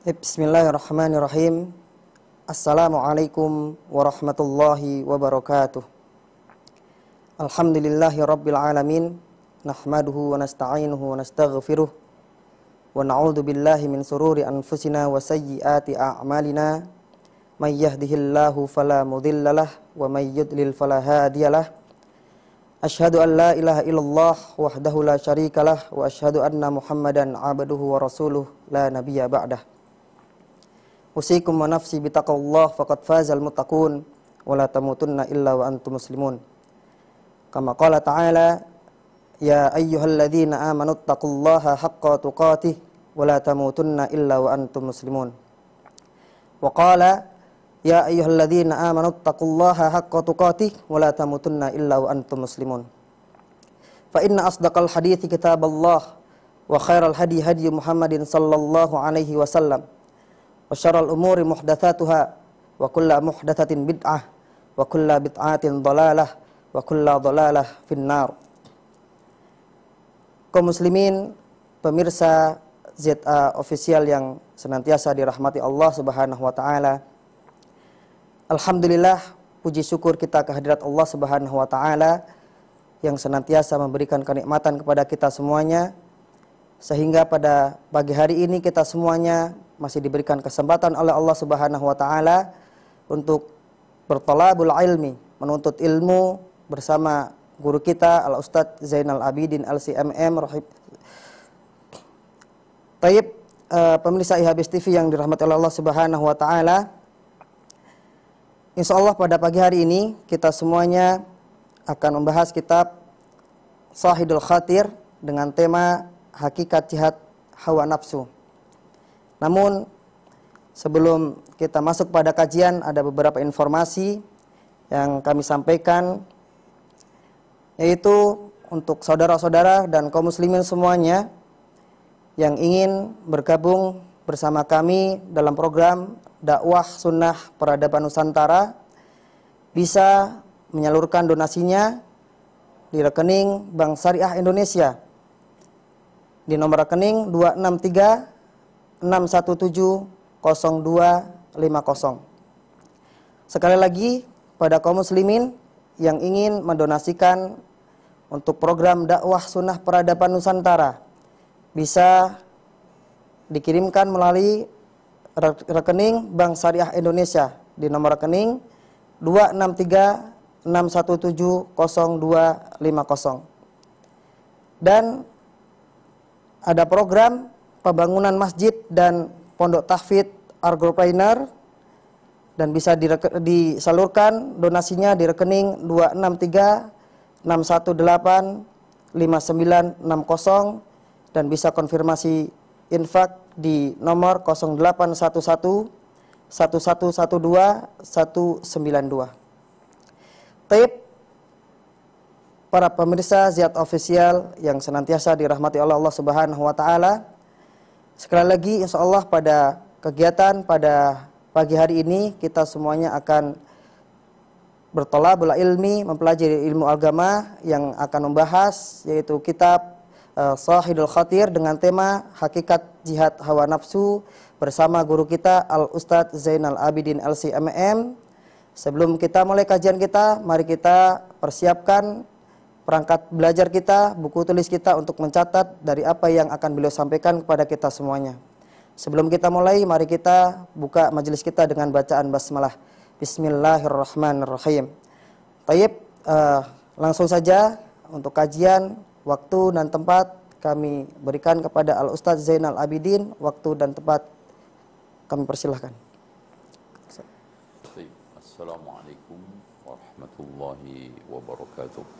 Bismillahirrahmanirrahim. Assalamualaikum warahmatullahi wabarakatuh. Alhamdulillahi rabbil alamin. Nahmaduhu wa nasta'inuhu wa nastaghfiruh. Wa na'udzu billahi min sururi anfusina wa sayyiati a'malina. May yahdihillahu fala wa may yudlil. Ashhadu an la ilaha illallah wahdahu la syarikalah wa anna Muhammadan abduhu wa rasuluh la nabiyya ba'dah. Usikum wa nafsi bitaqallah faqad fazal muttaqun wa la tamutunna illa wa antum muslimun. Kama qala ta'ala ya ayyuhalladzina amanu taqullaha haqqa tuqatih wa la tamutunna illa wa antum muslimun. Wa qala ya ayyuhalladzina amanu taqullaha haqqa tuqatih wa la tamutunna illa wa antum muslimun. Fa inna asdaqal hadithi kitaballah wa khairal hadi hadi Muhammadin sallallahu alaihi wasallam wa syarrul umuri muhdatsatuha wa kullu muhdatsatin bid'ah wa kullu bid'atin dhalalah wa kullu. Kaum muslimin, pemirsa ZA official yang senantiasa dirahmati Allah Subhanahu wa taala. Alhamdulillah puji syukur kita kehadirat Allah Subhanahu wa taala yang senantiasa memberikan kenikmatan kepada kita semuanya sehingga pada pagi hari ini kita semuanya masih diberikan kesempatan oleh Allah Subhanahu wa taala untuk bertolabul ilmi, menuntut ilmu bersama guru kita Al Ustadz Zainal Abidin LCMM rahib Taib uh, pemirsa IHBS TV yang dirahmati oleh Allah Subhanahu wa taala. Insya Allah pada pagi hari ini kita semuanya akan membahas kitab Sahidul Khatir dengan tema Hakikat Jihad Hawa Nafsu. Namun sebelum kita masuk pada kajian ada beberapa informasi yang kami sampaikan yaitu untuk saudara-saudara dan kaum muslimin semuanya yang ingin bergabung bersama kami dalam program dakwah sunnah peradaban Nusantara bisa menyalurkan donasinya di rekening Bank Syariah Indonesia. Di nomor rekening 263 617 0250. Sekali lagi pada kaum muslimin yang ingin mendonasikan untuk program dakwah sunnah peradaban Nusantara bisa dikirimkan melalui rekening Bank Syariah Indonesia di nomor rekening 263 617 0250. Dan ada program pembangunan masjid dan pondok tahfidz Argopreneur dan bisa disalurkan donasinya di rekening 263 618 5960 dan bisa konfirmasi infak di nomor 0811 1112 192. Tip para pemirsa Ziat Official yang senantiasa dirahmati Allah Subhanahu wa taala. Sekali lagi insya Allah pada kegiatan pada pagi hari ini kita semuanya akan bertolak bela ilmi, mempelajari ilmu agama yang akan membahas yaitu kitab uh, Sahidul Khatir dengan tema Hakikat Jihad Hawa Nafsu bersama guru kita Al Ustadz Zainal Abidin LCMM. Sebelum kita mulai kajian kita, mari kita persiapkan perangkat belajar kita, buku tulis kita untuk mencatat dari apa yang akan beliau sampaikan kepada kita semuanya. Sebelum kita mulai, mari kita buka majelis kita dengan bacaan basmalah. Bismillahirrahmanirrahim. Tayyib, uh, langsung saja untuk kajian, waktu dan tempat kami berikan kepada Al Ustadz Zainal Abidin, waktu dan tempat kami persilahkan. Assalamualaikum warahmatullahi wabarakatuh.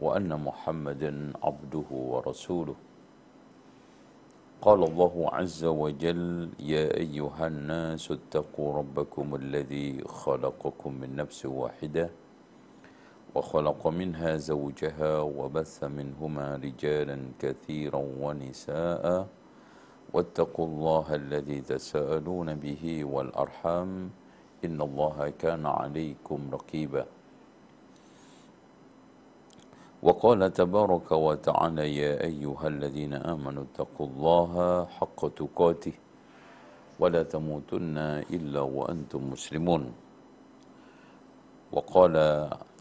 وأن محمدا عبده ورسوله. قال الله عز وجل يا أيها الناس اتقوا ربكم الذي خلقكم من نفس واحدة وخلق منها زوجها وبث منهما رجالا كثيرا ونساء واتقوا الله الذي تساءلون به والأرحام إن الله كان عليكم رقيبا. وقال تبارك وتعالى يا أيها الذين آمنوا اتقوا الله حق تقاته ولا تموتن إلا وأنتم مسلمون. وقال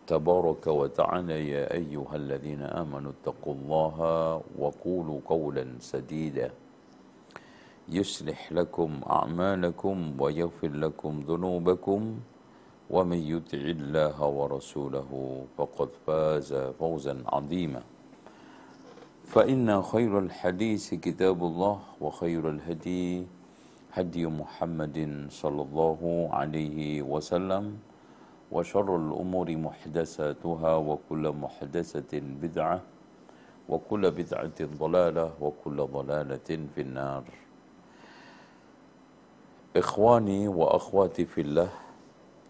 تبارك وتعالى يا أيها الذين آمنوا اتقوا الله وقولوا قولا سديدا يصلح لكم أعمالكم ويغفر لكم ذنوبكم ومن يطع الله ورسوله فقد فاز فوزا عظيما. فإن خير الحديث كتاب الله وخير الهدي هدي محمد صلى الله عليه وسلم وشر الأمور محدثاتها وكل محدثة بدعة وكل بدعة ضلالة وكل ضلالة في النار. إخواني وأخواتي في الله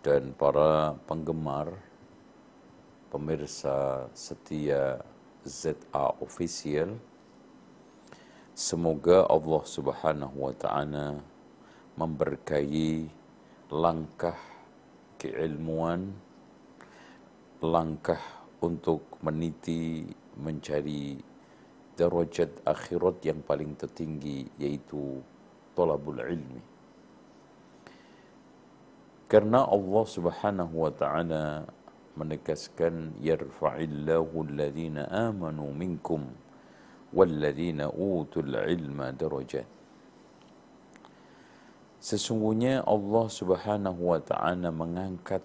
dan para penggemar pemirsa setia ZA Official semoga Allah Subhanahu wa taala memberkahi langkah keilmuan langkah untuk meniti mencari derajat akhirat yang paling tertinggi yaitu talabul ilmi Karena Allah Subhanahu wa taala menegaskan yarfa'illahu alladhina amanu minkum walladhina utul ilma darajat. Sesungguhnya Allah Subhanahu wa taala mengangkat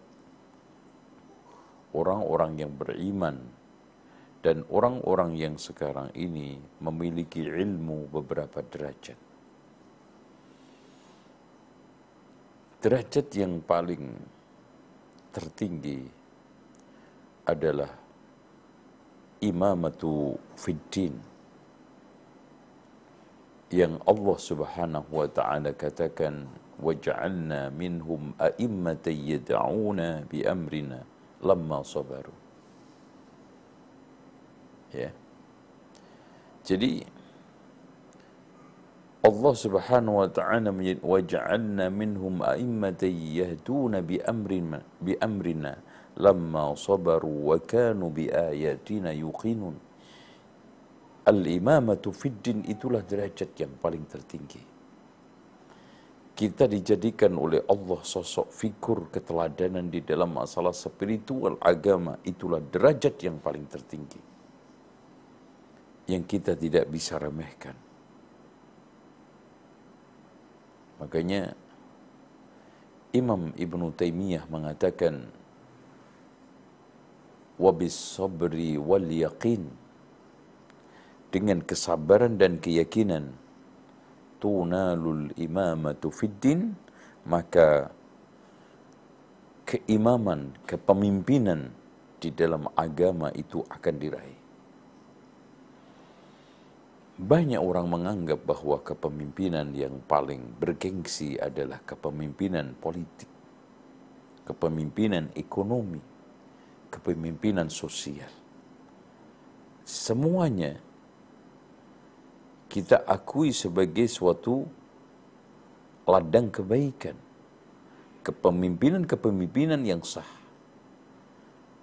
orang-orang yang beriman dan orang-orang yang sekarang ini memiliki ilmu beberapa derajat. Derajat yang paling tertinggi adalah imamatu fiddin yang Allah Subhanahu wa taala katakan waj'alna minhum a'immatan yad'una bi amrina lamma sabaru. Ya. Jadi Allah Subhanahu wa taala waja'alna minhum a'immatan yahduna bi amrina bi amrina lamma sabaru wa kanu bi ayatina yuqinun. Al-imamatu fid din itulah derajat yang paling tertinggi. Kita dijadikan oleh Allah sosok figur keteladanan di dalam masalah spiritual agama itulah derajat yang paling tertinggi. Yang kita tidak bisa remehkan. Makanya Imam Ibn Taymiyah mengatakan wabis sabri wal yaqin dengan kesabaran dan keyakinan tunalul imamatu fiddin maka keimaman, kepemimpinan di dalam agama itu akan diraih. Banyak orang menganggap bahwa kepemimpinan yang paling bergengsi adalah kepemimpinan politik, kepemimpinan ekonomi, kepemimpinan sosial. Semuanya kita akui sebagai suatu ladang kebaikan, kepemimpinan-kepemimpinan yang sah.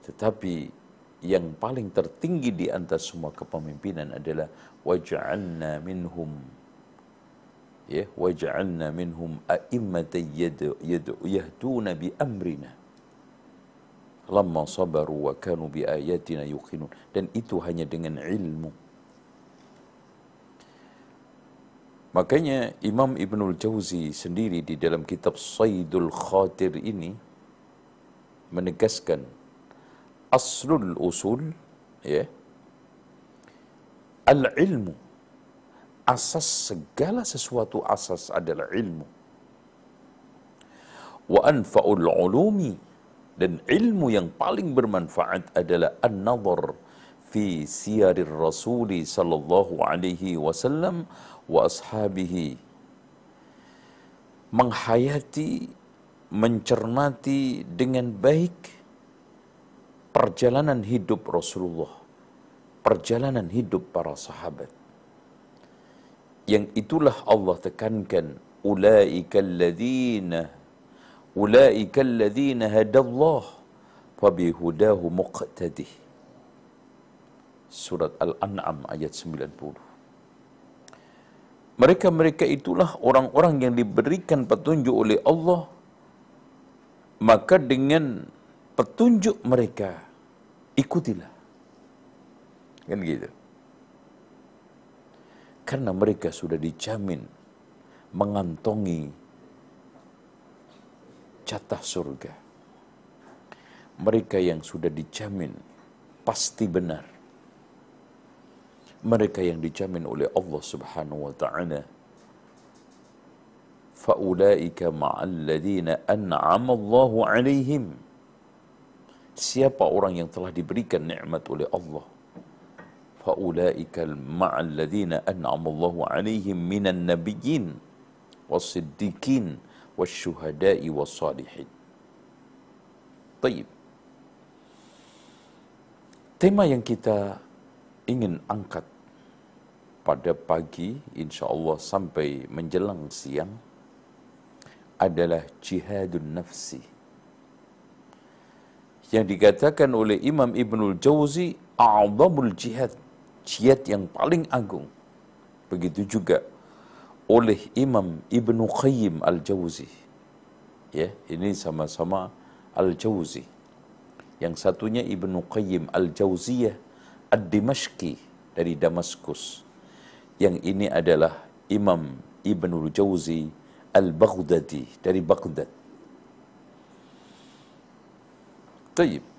Tetapi yang paling tertinggi di antara semua kepemimpinan adalah waj'alna minhum ya waj'alna minhum a'immatan yahduna bi amrina. Lamma sabaru wa kanu bi ayatina yuqinun. Dan itu hanya dengan ilmu. Makanya Imam Ibnul Jauzi sendiri di dalam kitab Saidul Khatir ini menegaskan aslul usul ya al ilmu asas segala sesuatu asas adalah ilmu. Wa anfaul ulumi. Dan ilmu yang paling bermanfaat adalah an-nazar fi siyarir rasuli sallallahu alaihi wasallam wa ashabihi. Menghayati mencermati dengan baik perjalanan hidup Rasulullah perjalanan hidup para sahabat. Yang itulah Allah tekankan ulaika alladzina ulaika alladzina hadallah fabihudahu muqtadih. Surat Al-An'am ayat 90 mereka-mereka itulah orang-orang yang diberikan petunjuk oleh Allah maka dengan petunjuk mereka ikutilah kan gitu. Karena mereka sudah dijamin mengantongi jatah surga. Mereka yang sudah dijamin pasti benar. Mereka yang dijamin oleh Allah Subhanahu wa taala. Faulaika ma'al ladzina an'ama Allahu 'alaihim. Siapa orang yang telah diberikan nikmat oleh Allah faulaika ma'al ladzina an'ama Allahu 'alaihim minan nabiyyin was-siddiqin wasyuhada'i was-salihin Taib. Tema yang kita ingin angkat pada pagi insya Allah sampai menjelang siang adalah jihadun nafsi. Yang dikatakan oleh Imam Ibnul Jauzi, a'zamul jihad, jihad yang paling agung. Begitu juga oleh Imam Ibnu Qayyim Al-Jauzi. Ya, ini sama-sama Al-Jauzi. Yang satunya Ibnu Qayyim Al-Jauziyah Ad-Dimashqi dari Damaskus yang ini adalah Imam Ibnul Jauzi Al-Baghdadi dari Baghdad. Taib.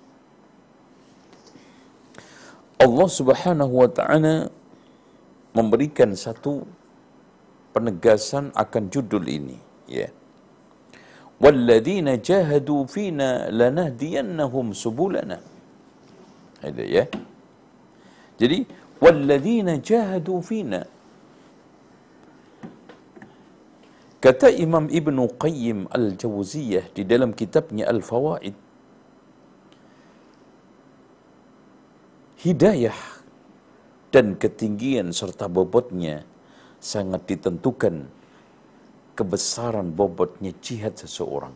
Allah Subhanahu wa taala memberikan satu penegasan akan judul ini, ya. Walladzina jahadu fina lanahdiyannahum subulana. Ada ya. Jadi walladzina jahadu fina Kata Imam Ibn Qayyim Al-Jawziyah di dalam kitabnya Al-Fawaid Hidayah dan ketinggian serta bobotnya sangat ditentukan kebesaran bobotnya jihad seseorang.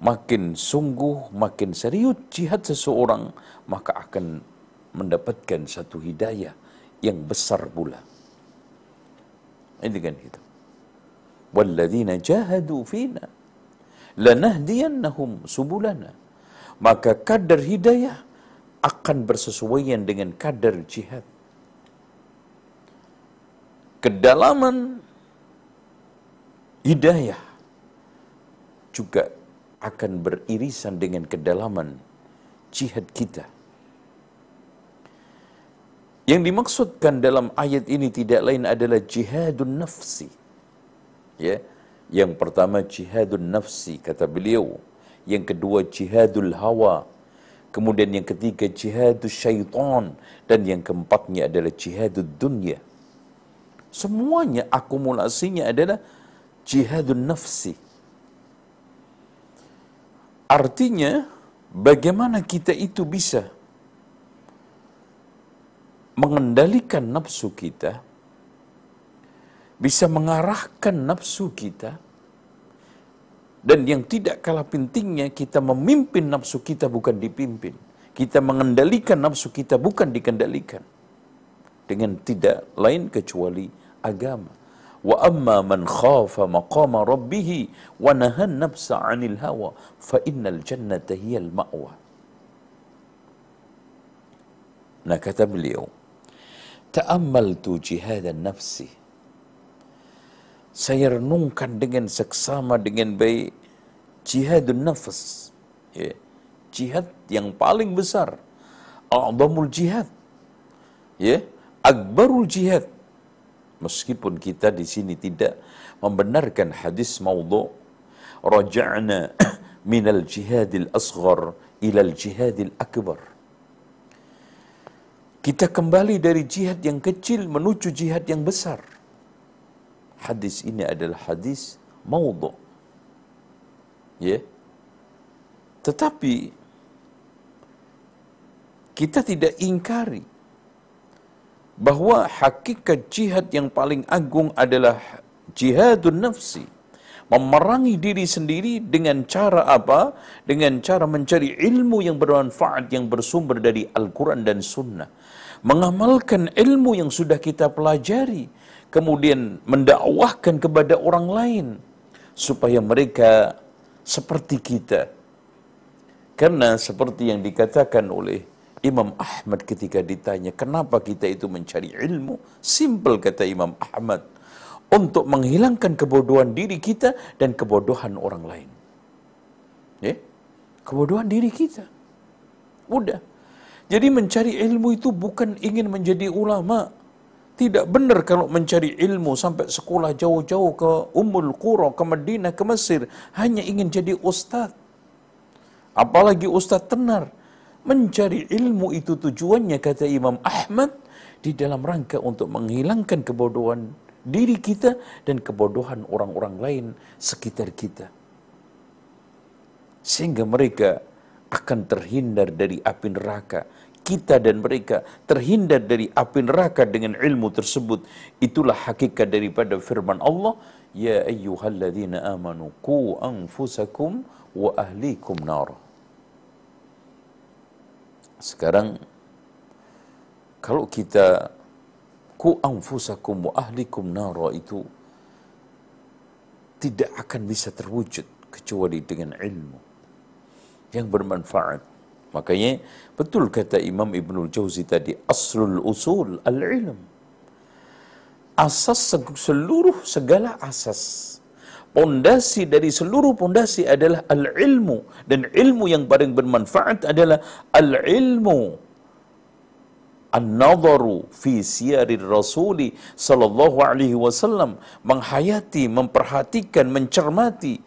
Makin sungguh, makin serius jihad seseorang, maka akan mendapatkan satu hidayah yang besar pula. Ini kan gitu. Walladzina jahadu fina lanahdiyannahum subulana. Maka kadar hidayah akan bersesuaian dengan kadar jihad. Kedalaman hidayah juga akan beririsan dengan kedalaman jihad kita. Yang dimaksudkan dalam ayat ini tidak lain adalah jihadun nafsi. Ya. Yang pertama jihadun nafsi kata beliau. Yang kedua jihadul hawa. Kemudian yang ketiga jihadul syaitan dan yang keempatnya adalah jihadul dunia. Semuanya akumulasinya adalah jihadun nafsi. Artinya bagaimana kita itu bisa mengendalikan nafsu kita, bisa mengarahkan nafsu kita, dan yang tidak kalah pentingnya kita memimpin nafsu kita bukan dipimpin. Kita mengendalikan nafsu kita bukan dikendalikan. Dengan tidak lain kecuali agama. Wa amma man khafa maqama rabbih wa nahan nafsa 'anil hawa fa innal jannata hiyal ma'wa. Nah kata beliau, ta'ammaltu jihadan nafsi. Saya renungkan dengan seksama dengan baik jihadun nafs. Ya. Jihad yang paling besar. A'zamul jihad. Ya, akbarul jihad. Meskipun kita di sini tidak membenarkan hadis maudhu raja'na minal jihadil asghar ilal jihadil akbar Kita kembali dari jihad yang kecil menuju jihad yang besar. Hadis ini adalah hadis maudhu. Ya. Tetapi kita tidak ingkari bahwa hakikat jihad yang paling agung adalah jihadun nafsi memerangi diri sendiri dengan cara apa? Dengan cara mencari ilmu yang bermanfaat yang bersumber dari Al-Quran dan Sunnah. Mengamalkan ilmu yang sudah kita pelajari. Kemudian mendakwahkan kepada orang lain. Supaya mereka seperti kita. Karena seperti yang dikatakan oleh Imam Ahmad ketika ditanya, kenapa kita itu mencari ilmu? Simple kata Imam Ahmad untuk menghilangkan kebodohan diri kita dan kebodohan orang lain. Ya? Kebodohan diri kita. Udah. Jadi mencari ilmu itu bukan ingin menjadi ulama. Tidak benar kalau mencari ilmu sampai sekolah jauh-jauh ke Ummul Qura, ke Madinah, ke Mesir. Hanya ingin jadi ustaz. Apalagi ustaz tenar. Mencari ilmu itu tujuannya kata Imam Ahmad di dalam rangka untuk menghilangkan kebodohan diri kita dan kebodohan orang-orang lain sekitar kita. Sehingga mereka akan terhindar dari api neraka. Kita dan mereka terhindar dari api neraka dengan ilmu tersebut. Itulah hakikat daripada firman Allah. Ya ayyuhalladzina amanu ku anfusakum wa ahlikum nar. Sekarang kalau kita ku anfusakum wa ahlikum nara itu tidak akan bisa terwujud kecuali dengan ilmu yang bermanfaat. Makanya betul kata Imam Ibnul Jauzi tadi aslul usul al-ilm. Asas seluruh segala asas. Pondasi dari seluruh pondasi adalah al-ilmu dan ilmu yang paling bermanfaat adalah al-ilmu an-nadharu fi siyarir rasuli sallallahu alaihi wasallam menghayati memperhatikan mencermati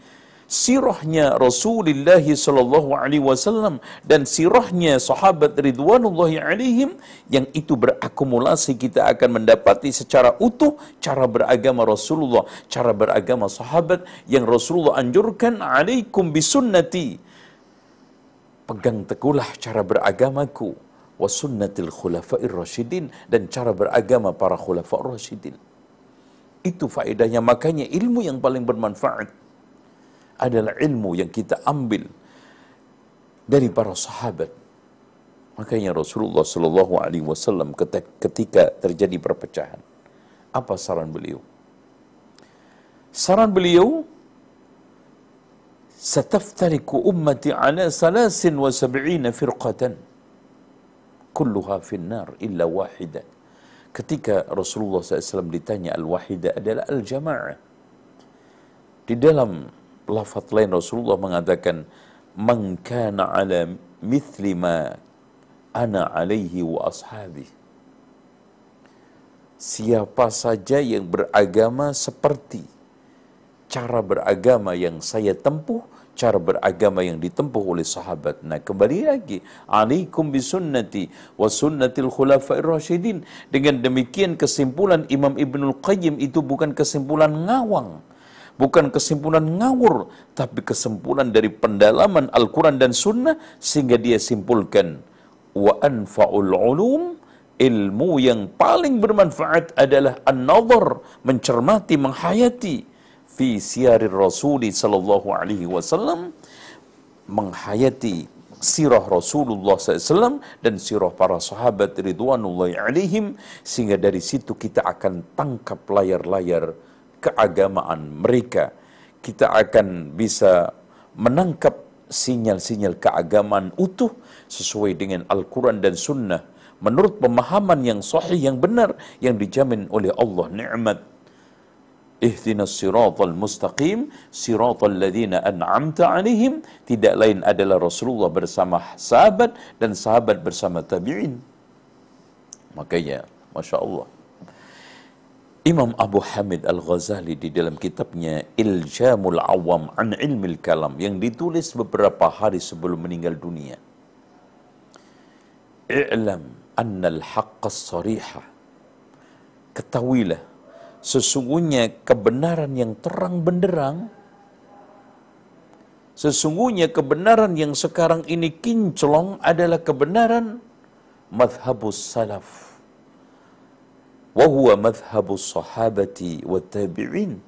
sirahnya Rasulullah sallallahu alaihi wasallam dan sirahnya sahabat ridwanullahi alaihim yang itu berakumulasi kita akan mendapati secara utuh cara beragama Rasulullah cara beragama sahabat yang Rasulullah anjurkan alaikum bisunnati pegang teguhlah cara beragamaku wa sunnatil khulafa'ir rasyidin dan cara beragama para khulafa'ir rasyidin. Itu faedahnya makanya ilmu yang paling bermanfaat adalah ilmu yang kita ambil dari para sahabat. Makanya Rasulullah Shallallahu Alaihi Wasallam ketika terjadi perpecahan, apa saran beliau? Saran beliau, "Sataftariku ummati ala salasin wa sab'ina firqatan." kulluha finnar illa wahidah. Ketika Rasulullah SAW ditanya al-wahidah adalah al-jama'ah. Di dalam lafaz lain Rasulullah mengatakan man kana ala mithli ma ana alaihi wa ashabi. Siapa saja yang beragama seperti cara beragama yang saya tempuh, cara beragama yang ditempuh oleh sahabat. Nah, kembali lagi, alaikum bisunnati wa sunnatil khulafa'ir rasyidin. Dengan demikian kesimpulan Imam Ibnul Qayyim itu bukan kesimpulan ngawang. Bukan kesimpulan ngawur, tapi kesimpulan dari pendalaman Al-Quran dan Sunnah, sehingga dia simpulkan, wa anfa'ul ulum, ilmu yang paling bermanfaat adalah an-nazar, mencermati, menghayati, fi siarir Rasul sallallahu alaihi wasallam menghayati sirah Rasulullah SAW dan sirah para sahabat ridwanullahi alaihim sehingga dari situ kita akan tangkap layar-layar keagamaan mereka kita akan bisa menangkap sinyal-sinyal keagamaan utuh sesuai dengan Al-Quran dan Sunnah menurut pemahaman yang sahih yang benar yang dijamin oleh Allah. Nikmat ihdinas siratal mustaqim siratal ladzina an'amta alaihim. Tidak lain adalah Rasulullah bersama sahabat dan sahabat bersama tabi'in. Makanya Masya Allah Imam Abu Hamid Al-Ghazali di dalam kitabnya Iljamul Awam an Ilmil Kalam yang ditulis beberapa hari sebelum meninggal dunia. i'lam annal haqqas sarihah ketahuilah sesungguhnya kebenaran yang terang benderang sesungguhnya kebenaran yang sekarang ini kinclong adalah kebenaran madhabus salaf madhabus sahabati wa tabi'in.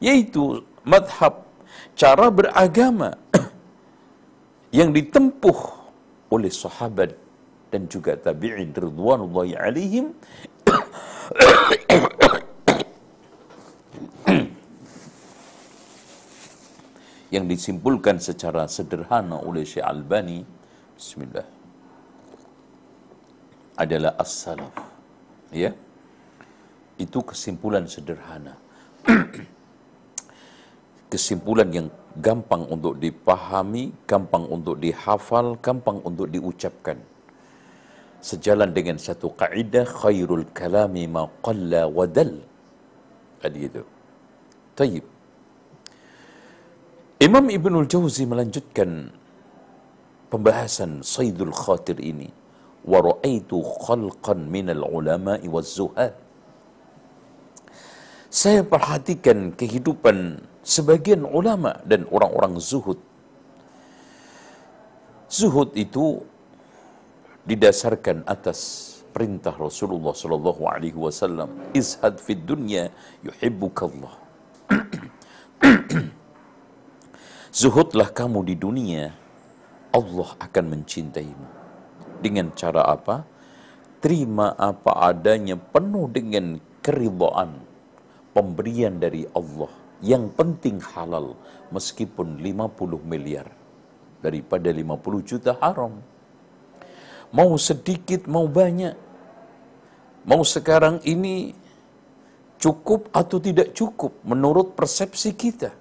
Yaitu madhab cara beragama yang ditempuh oleh sahabat dan juga tabi'in ridwanullahi alaihim. Yang disimpulkan secara sederhana oleh Syekh Albani. Bismillah. Adalah as-salaf. Ya itu kesimpulan sederhana. Kesimpulan yang gampang untuk dipahami gampang untuk dihafal gampang untuk diucapkan. Sejalan dengan satu kaidah khairul kalami ma qalla wa dal. Tadi itu. Tayyib. Imam Ibnul Jauzi melanjutkan pembahasan Sayyidul Khatir ini. Wa ra'aitu khalqan minal ulama'i. Saya perhatikan kehidupan sebagian ulama dan orang-orang zuhud. Zuhud itu didasarkan atas perintah Rasulullah sallallahu alaihi wasallam, "Izhad fid dunya yuhibbukallah." Zuhudlah kamu di dunia, Allah akan mencintaimu. Dengan cara apa? Terima apa adanya penuh dengan keridhaan, pemberian dari Allah. Yang penting halal, meskipun 50 miliar. Daripada 50 juta haram. Mau sedikit, mau banyak. Mau sekarang ini cukup atau tidak cukup menurut persepsi kita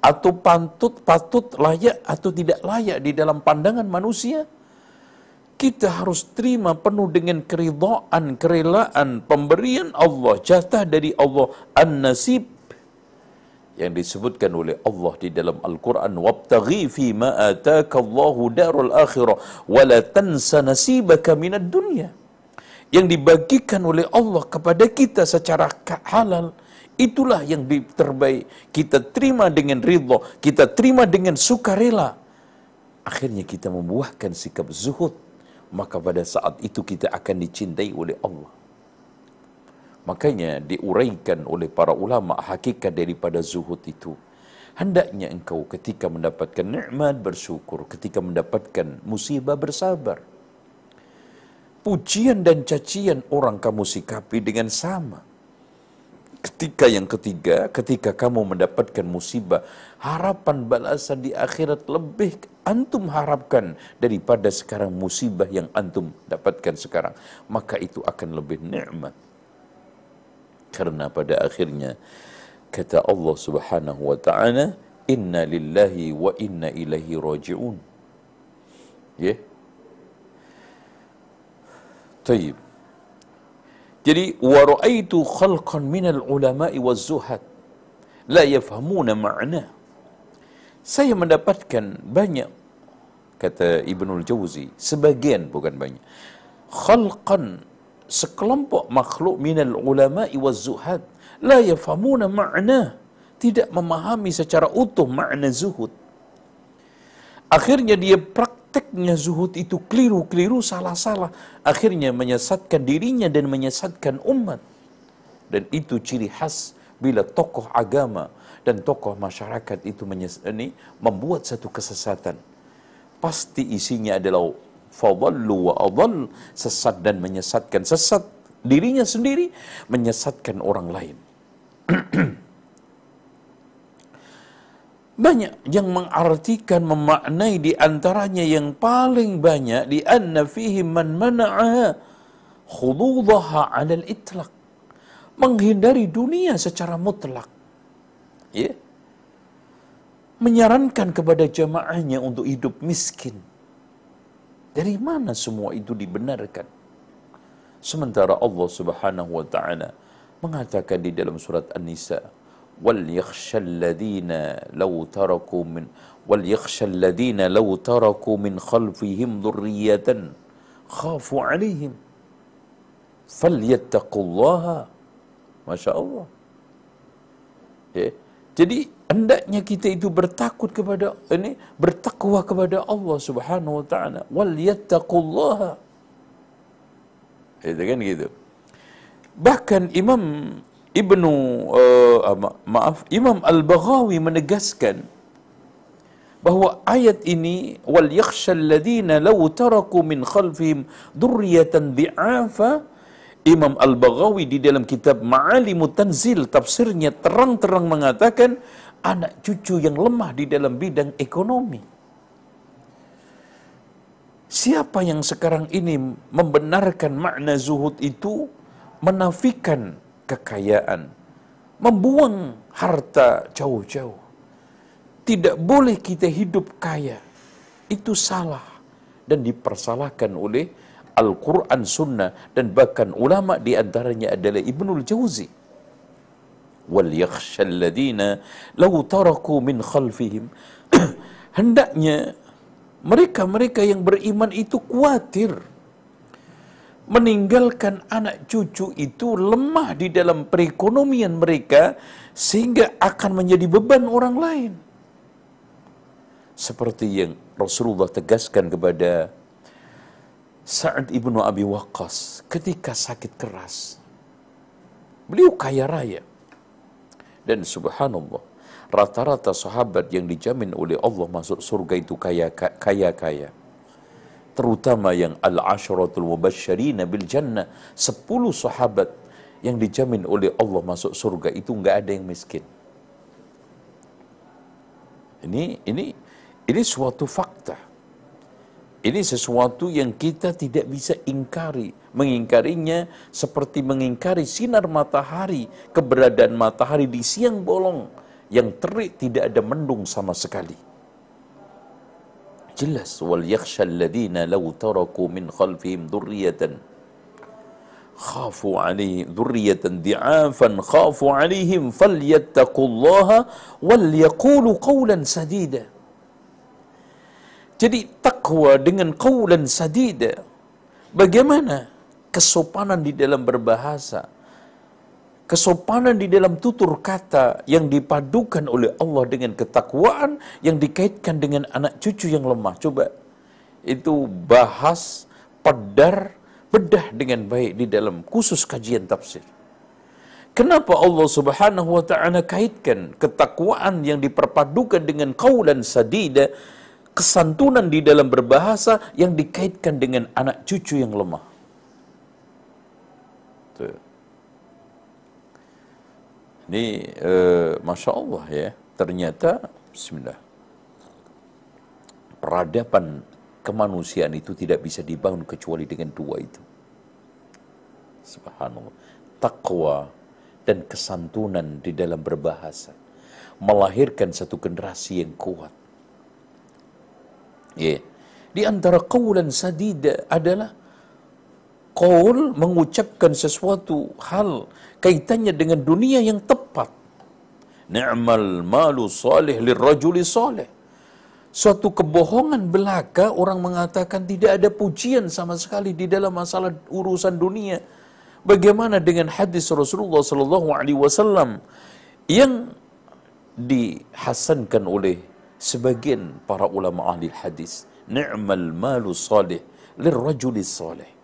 atau pantut patut layak atau tidak layak di dalam pandangan manusia kita harus terima penuh dengan keridhaan, kerelaan, pemberian Allah, jatah dari Allah, an-nasib yang disebutkan oleh Allah di dalam Al-Quran wabtaghi fi ma ataka Allahu darul akhirah wa la tansa nasibaka minad dunya yang dibagikan oleh Allah kepada kita secara halal Itulah yang terbaik. Kita terima dengan ridho, kita terima dengan sukarela. Akhirnya kita membuahkan sikap zuhud. Maka pada saat itu kita akan dicintai oleh Allah. Makanya diuraikan oleh para ulama hakikat daripada zuhud itu. Hendaknya engkau ketika mendapatkan nikmat bersyukur, ketika mendapatkan musibah bersabar. Pujian dan cacian orang kamu sikapi dengan sama Ketika yang ketiga, ketika kamu mendapatkan musibah, harapan balasan di akhirat lebih antum harapkan daripada sekarang musibah yang antum dapatkan sekarang. Maka itu akan lebih nikmat. Karena pada akhirnya kata Allah Subhanahu wa taala, "Inna lillahi wa inna ilaihi raji'un." Ya. Yeah. Tayyib. Jadi wa ra'aitu khalqan minal ulama'i waz zuhad la yafhamuna ma'na. Saya mendapatkan banyak kata Ibnul Jauzi, sebagian bukan banyak. Khalqan sekelompok makhluk minal ulama'i waz zuhad la yafhamuna ma'na. Tidak memahami secara utuh makna zuhud. Akhirnya dia praktik prakteknya zuhud itu keliru-keliru, salah-salah. Akhirnya menyesatkan dirinya dan menyesatkan umat. Dan itu ciri khas bila tokoh agama dan tokoh masyarakat itu ini membuat satu kesesatan. Pasti isinya adalah fadallu wa adall, sesat dan menyesatkan. Sesat dirinya sendiri, menyesatkan orang lain. Banyak yang mengartikan, memaknai di antaranya yang paling banyak di anna fihi man mana'a khududaha 'ala al-itlaq. Menghindari dunia secara mutlak. Ya. Menyarankan kepada jamaahnya untuk hidup miskin. Dari mana semua itu dibenarkan? Sementara Allah Subhanahu wa taala mengatakan di dalam surat An-Nisa, yakhshal ladina law taraku min wal yakhshal ladina law taraku min khalfihim dhurriyatan khafu alaihim falyattaqullaha Masya Allah ya. jadi hendaknya kita itu bertakut kepada ini bertakwa kepada Allah Subhanahu wa taala. wal yattaqullaha itu kan gitu. Bahkan Imam Ibnu uh, ma maaf Imam Al-Baghawi menegaskan bahwa ayat ini wal yakhshal ladina law taraku min khalfihim dzurriyyatan di'afa Imam Al-Baghawi di dalam kitab Ma'alimut Tanzil tafsirnya terang-terang mengatakan anak cucu yang lemah di dalam bidang ekonomi. Siapa yang sekarang ini membenarkan makna zuhud itu menafikan kekayaan, membuang harta jauh-jauh. Tidak boleh kita hidup kaya. Itu salah dan dipersalahkan oleh Al-Quran Sunnah dan bahkan ulama di antaranya adalah Ibnul Jauzi. Hendaknya mereka-mereka yang beriman itu khawatir meninggalkan anak cucu itu lemah di dalam perekonomian mereka sehingga akan menjadi beban orang lain. Seperti yang Rasulullah tegaskan kepada Sa'ad ibnu Abi Waqqas ketika sakit keras. Beliau kaya raya. Dan subhanallah, rata-rata sahabat yang dijamin oleh Allah masuk surga itu kaya-kaya. Terutama yang al-asharatul mubasyirina bil jannah. Sepuluh sahabat yang dijamin oleh Allah masuk surga itu nggak ada yang miskin. Ini ini ini suatu fakta. Ini sesuatu yang kita tidak bisa ingkari. Mengingkarinya seperti mengingkari sinar matahari, keberadaan matahari di siang bolong yang terik tidak ada mendung sama sekali. Jelas wal yakhsha alladhina law taraku min khalfihim dhurriyatan khafu alaihim dhurriyatan di'afan khafu alaihim falyattaqullaha wal yaqulu qawlan sadida. Jadi takwa dengan qawlan sadida. Bagaimana kesopanan di dalam berbahasa? Kesopanan di dalam tutur kata yang dipadukan oleh Allah dengan ketakwaan yang dikaitkan dengan anak cucu yang lemah. Coba itu bahas, pedar, bedah dengan baik di dalam khusus kajian tafsir. Kenapa Allah Subhanahu wa taala kaitkan ketakwaan yang diperpadukan dengan kaulan sadida, kesantunan di dalam berbahasa yang dikaitkan dengan anak cucu yang lemah? Tuh. Ini uh, Masya Allah ya, ternyata Bismillah. Peradaban kemanusiaan itu tidak bisa dibangun kecuali dengan dua itu. Subhanallah. Takwa dan kesantunan di dalam berbahasa. Melahirkan satu generasi yang kuat. Ya. Yeah. Di antara kaulan sadida adalah qaul mengucapkan sesuatu hal kaitannya dengan dunia yang tepat. Ni'mal malu salih lirrajuli salih. Suatu kebohongan belaka orang mengatakan tidak ada pujian sama sekali di dalam masalah urusan dunia. Bagaimana dengan hadis Rasulullah sallallahu alaihi wasallam yang dihasankan oleh sebagian para ulama ahli hadis. Ni'mal malu salih lirrajuli salih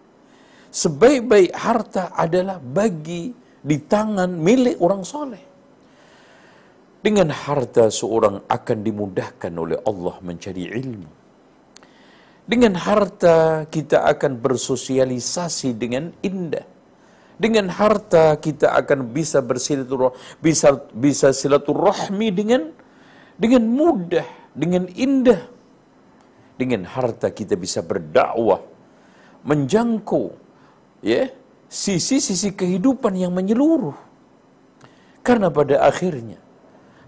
sebaik-baik harta adalah bagi di tangan milik orang soleh. Dengan harta seorang akan dimudahkan oleh Allah mencari ilmu. Dengan harta kita akan bersosialisasi dengan indah. Dengan harta kita akan bisa bersilaturahmi, bisa bisa silaturahmi dengan dengan mudah, dengan indah. Dengan harta kita bisa berdakwah, menjangkau ya sisi-sisi kehidupan yang menyeluruh. Karena pada akhirnya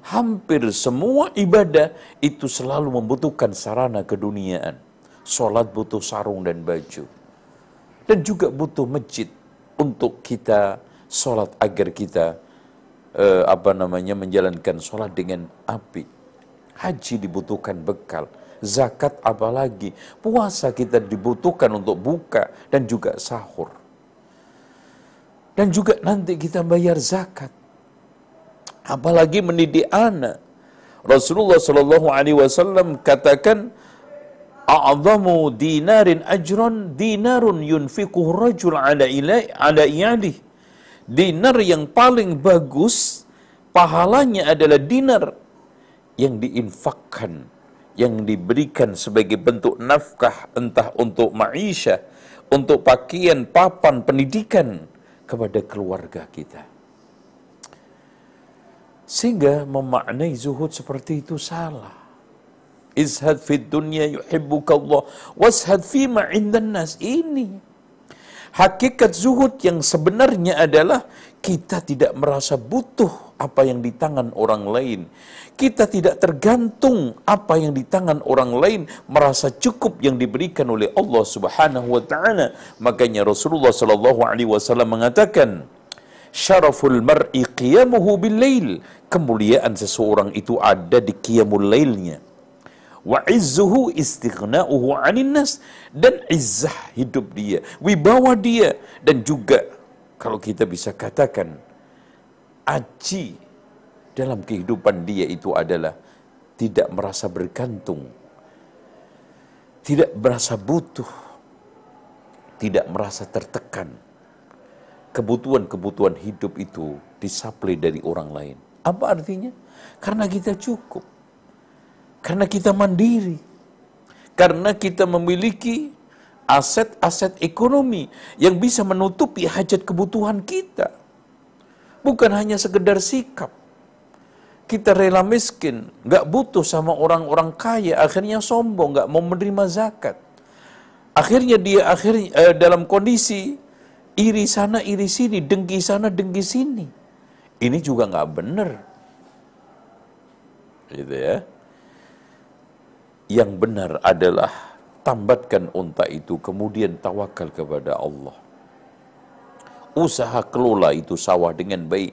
hampir semua ibadah itu selalu membutuhkan sarana keduniaan. Salat butuh sarung dan baju. Dan juga butuh masjid untuk kita salat agar kita eh, apa namanya menjalankan sholat dengan api. Haji dibutuhkan bekal. Zakat apalagi. Puasa kita dibutuhkan untuk buka dan juga sahur. Dan juga nanti kita bayar zakat. Apalagi mendidik anak. Rasulullah Shallallahu Alaihi Wasallam katakan, "A'zamu dinarin ajron dinarun yunfiquhu rajul ala ilai ala iyalih." Dinar yang paling bagus pahalanya adalah dinar yang diinfakkan, yang diberikan sebagai bentuk nafkah entah untuk maisha, untuk pakaian, papan, pendidikan kepada keluarga kita. Sehingga memaknai zuhud seperti itu salah. Izhad fid dunya yuhibbuka Allah washad fima indan nas. Ini Hakikat zuhud yang sebenarnya adalah kita tidak merasa butuh apa yang di tangan orang lain. Kita tidak tergantung apa yang di tangan orang lain, merasa cukup yang diberikan oleh Allah Subhanahu wa taala. Makanya Rasulullah sallallahu alaihi wasallam mengatakan, "Syaraful mar'i qiyamuhu bil lail." Kemuliaan seseorang itu ada di qiyamul lailnya wa izzuhu istighna'uhu 'anil nas dan izzah hidup dia, wibawa dia dan juga kalau kita bisa katakan aji dalam kehidupan dia itu adalah tidak merasa bergantung, tidak merasa butuh, tidak merasa tertekan. Kebutuhan-kebutuhan hidup itu disuplai dari orang lain. Apa artinya? Karena kita cukup karena kita mandiri. Karena kita memiliki aset-aset ekonomi yang bisa menutupi hajat kebutuhan kita. Bukan hanya sekedar sikap. Kita rela miskin, nggak butuh sama orang-orang kaya, akhirnya sombong, nggak mau menerima zakat. Akhirnya dia akhirnya eh, dalam kondisi iri sana iri sini, dengki sana dengki sini. Ini juga nggak benar. Gitu ya yang benar adalah tambatkan unta itu kemudian tawakal kepada Allah. Usaha kelola itu sawah dengan baik.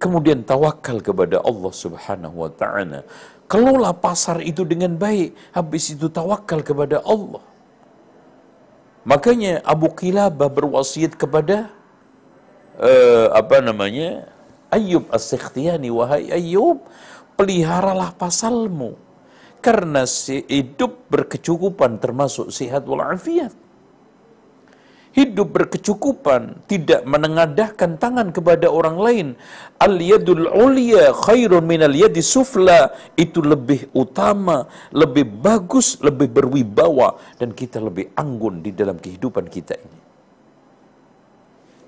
Kemudian tawakal kepada Allah Subhanahu wa taala. Kelola pasar itu dengan baik, habis itu tawakal kepada Allah. Makanya Abu Qilabah berwasiat kepada uh, apa namanya? Ayub As-Sikhtiyani wahai Ayub, peliharalah pasalmu karena si hidup berkecukupan termasuk sehat walafiat. Hidup berkecukupan, tidak menengadahkan tangan kepada orang lain. Al-yadul ulia khairun minal yadi sufla. Itu lebih utama, lebih bagus, lebih berwibawa. Dan kita lebih anggun di dalam kehidupan kita ini.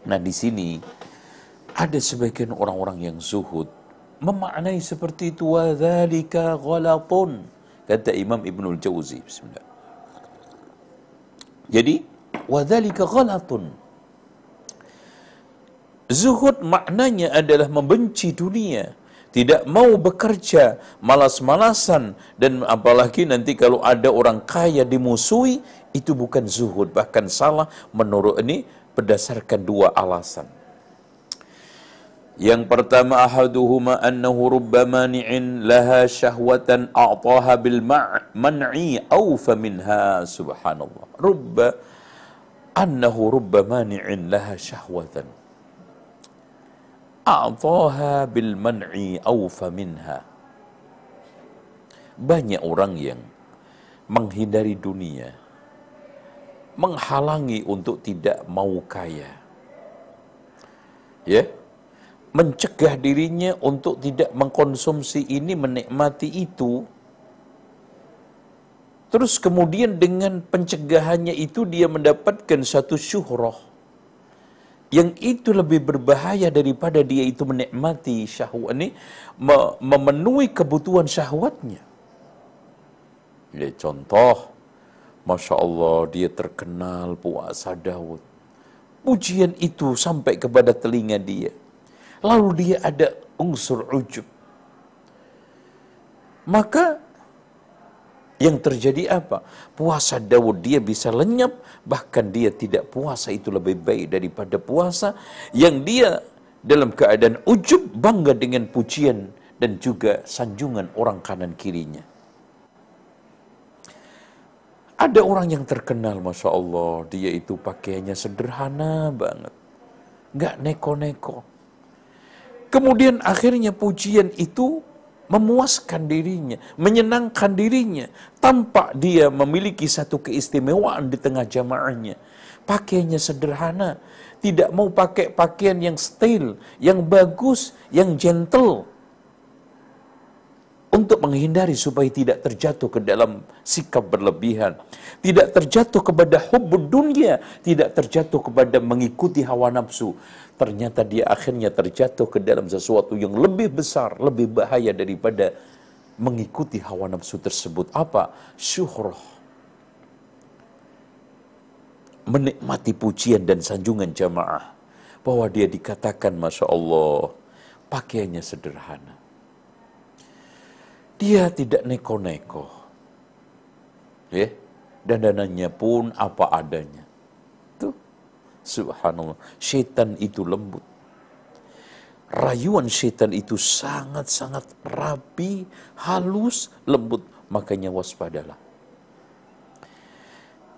Nah di sini ada sebagian orang-orang yang zuhud memaknai seperti itu wadzalika ghalatun Kata Imam Ibnul Jauzi. Bismillah. Jadi, wadhalika ghalatun. Zuhud maknanya adalah membenci dunia, tidak mau bekerja, malas-malasan, dan apalagi nanti kalau ada orang kaya dimusuhi, itu bukan zuhud, bahkan salah menurut ini berdasarkan dua alasan. Yang pertama ahaduhuma annahu rubba mani'in laha syahwatan a'taha bil man'i awfa minha subhanallah. Rubba annahu rubba mani'in laha syahwatan a'taha bil man'i awfa minha. Banyak orang yang menghindari dunia, menghalangi untuk tidak mau kaya. Ya, yeah? Mencegah dirinya untuk tidak mengkonsumsi ini, menikmati itu. Terus kemudian dengan pencegahannya itu dia mendapatkan satu syuhrah. Yang itu lebih berbahaya daripada dia itu menikmati syahwat ini, memenuhi kebutuhan syahwatnya. Ya, contoh, Masya Allah dia terkenal puasa Daud. Pujian itu sampai kepada telinga dia lalu dia ada unsur ujub. Maka yang terjadi apa? Puasa Daud dia bisa lenyap, bahkan dia tidak puasa itu lebih baik daripada puasa yang dia dalam keadaan ujub bangga dengan pujian dan juga sanjungan orang kanan kirinya. Ada orang yang terkenal, Masya Allah, dia itu pakaiannya sederhana banget. Nggak neko-neko. Kemudian akhirnya pujian itu memuaskan dirinya, menyenangkan dirinya, tanpa dia memiliki satu keistimewaan di tengah jamaahnya. Pakaiannya sederhana, tidak mau pakai pakaian yang style, yang bagus, yang gentle. Untuk menghindari supaya tidak terjatuh ke dalam sikap berlebihan. Tidak terjatuh kepada hubbud dunia. Tidak terjatuh kepada mengikuti hawa nafsu. Ternyata dia akhirnya terjatuh ke dalam sesuatu yang lebih besar, lebih bahaya daripada mengikuti hawa nafsu tersebut. Apa? Syuhrah. Menikmati pujian dan sanjungan jamaah. Bahwa dia dikatakan masya Allah pakaiannya sederhana. Dia tidak neko-neko. Ya? Dan dananya pun apa adanya subhanallah syaitan itu lembut rayuan syaitan itu sangat-sangat rapi halus lembut makanya waspadalah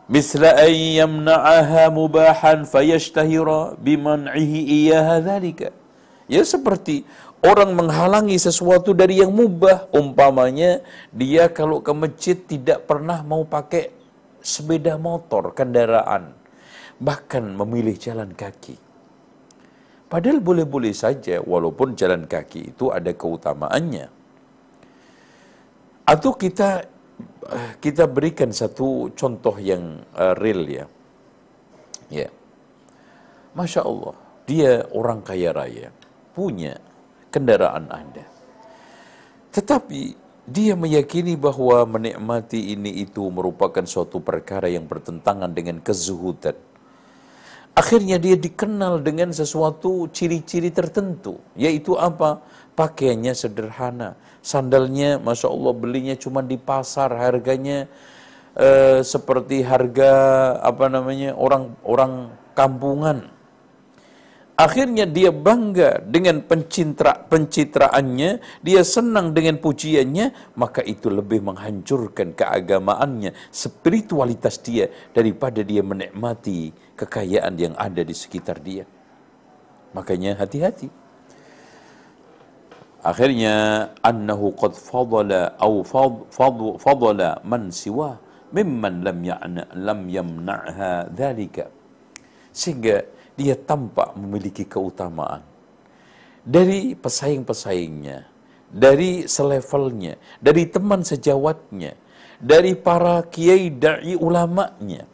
مثل أن يمنعها مباحا فيشتهر بمنعه إياها ذلك ya seperti orang menghalangi sesuatu dari yang mubah umpamanya dia kalau ke masjid tidak pernah mau pakai sepeda motor kendaraan bahkan memilih jalan kaki padahal boleh-boleh saja walaupun jalan kaki itu ada keutamaannya atau kita Eh, kita berikan satu contoh yang uh, real ya. Ya. Masya Allah, dia orang kaya raya, punya kendaraan Anda. Tetapi dia meyakini bahwa menikmati ini itu merupakan suatu perkara yang bertentangan dengan kezuhudan. Akhirnya dia dikenal dengan sesuatu ciri-ciri tertentu, yaitu apa? Pakaiannya sederhana, sandalnya Masya Allah belinya cuma di pasar. Harganya eh, seperti harga apa namanya orang orang kampungan. Akhirnya dia bangga dengan pencitra, pencitraannya, dia senang dengan pujiannya, maka itu lebih menghancurkan keagamaannya, spiritualitas dia daripada dia menikmati kekayaan yang ada di sekitar dia. Makanya hati-hati. Akhirnya annahu qad fadala au fadala man siwa mimman lam ya'na lam yamna'ha dhalika. Sehingga dia tampak memiliki keutamaan dari pesaing-pesaingnya, dari selevelnya, dari teman sejawatnya, dari para kiai dai ulamanya.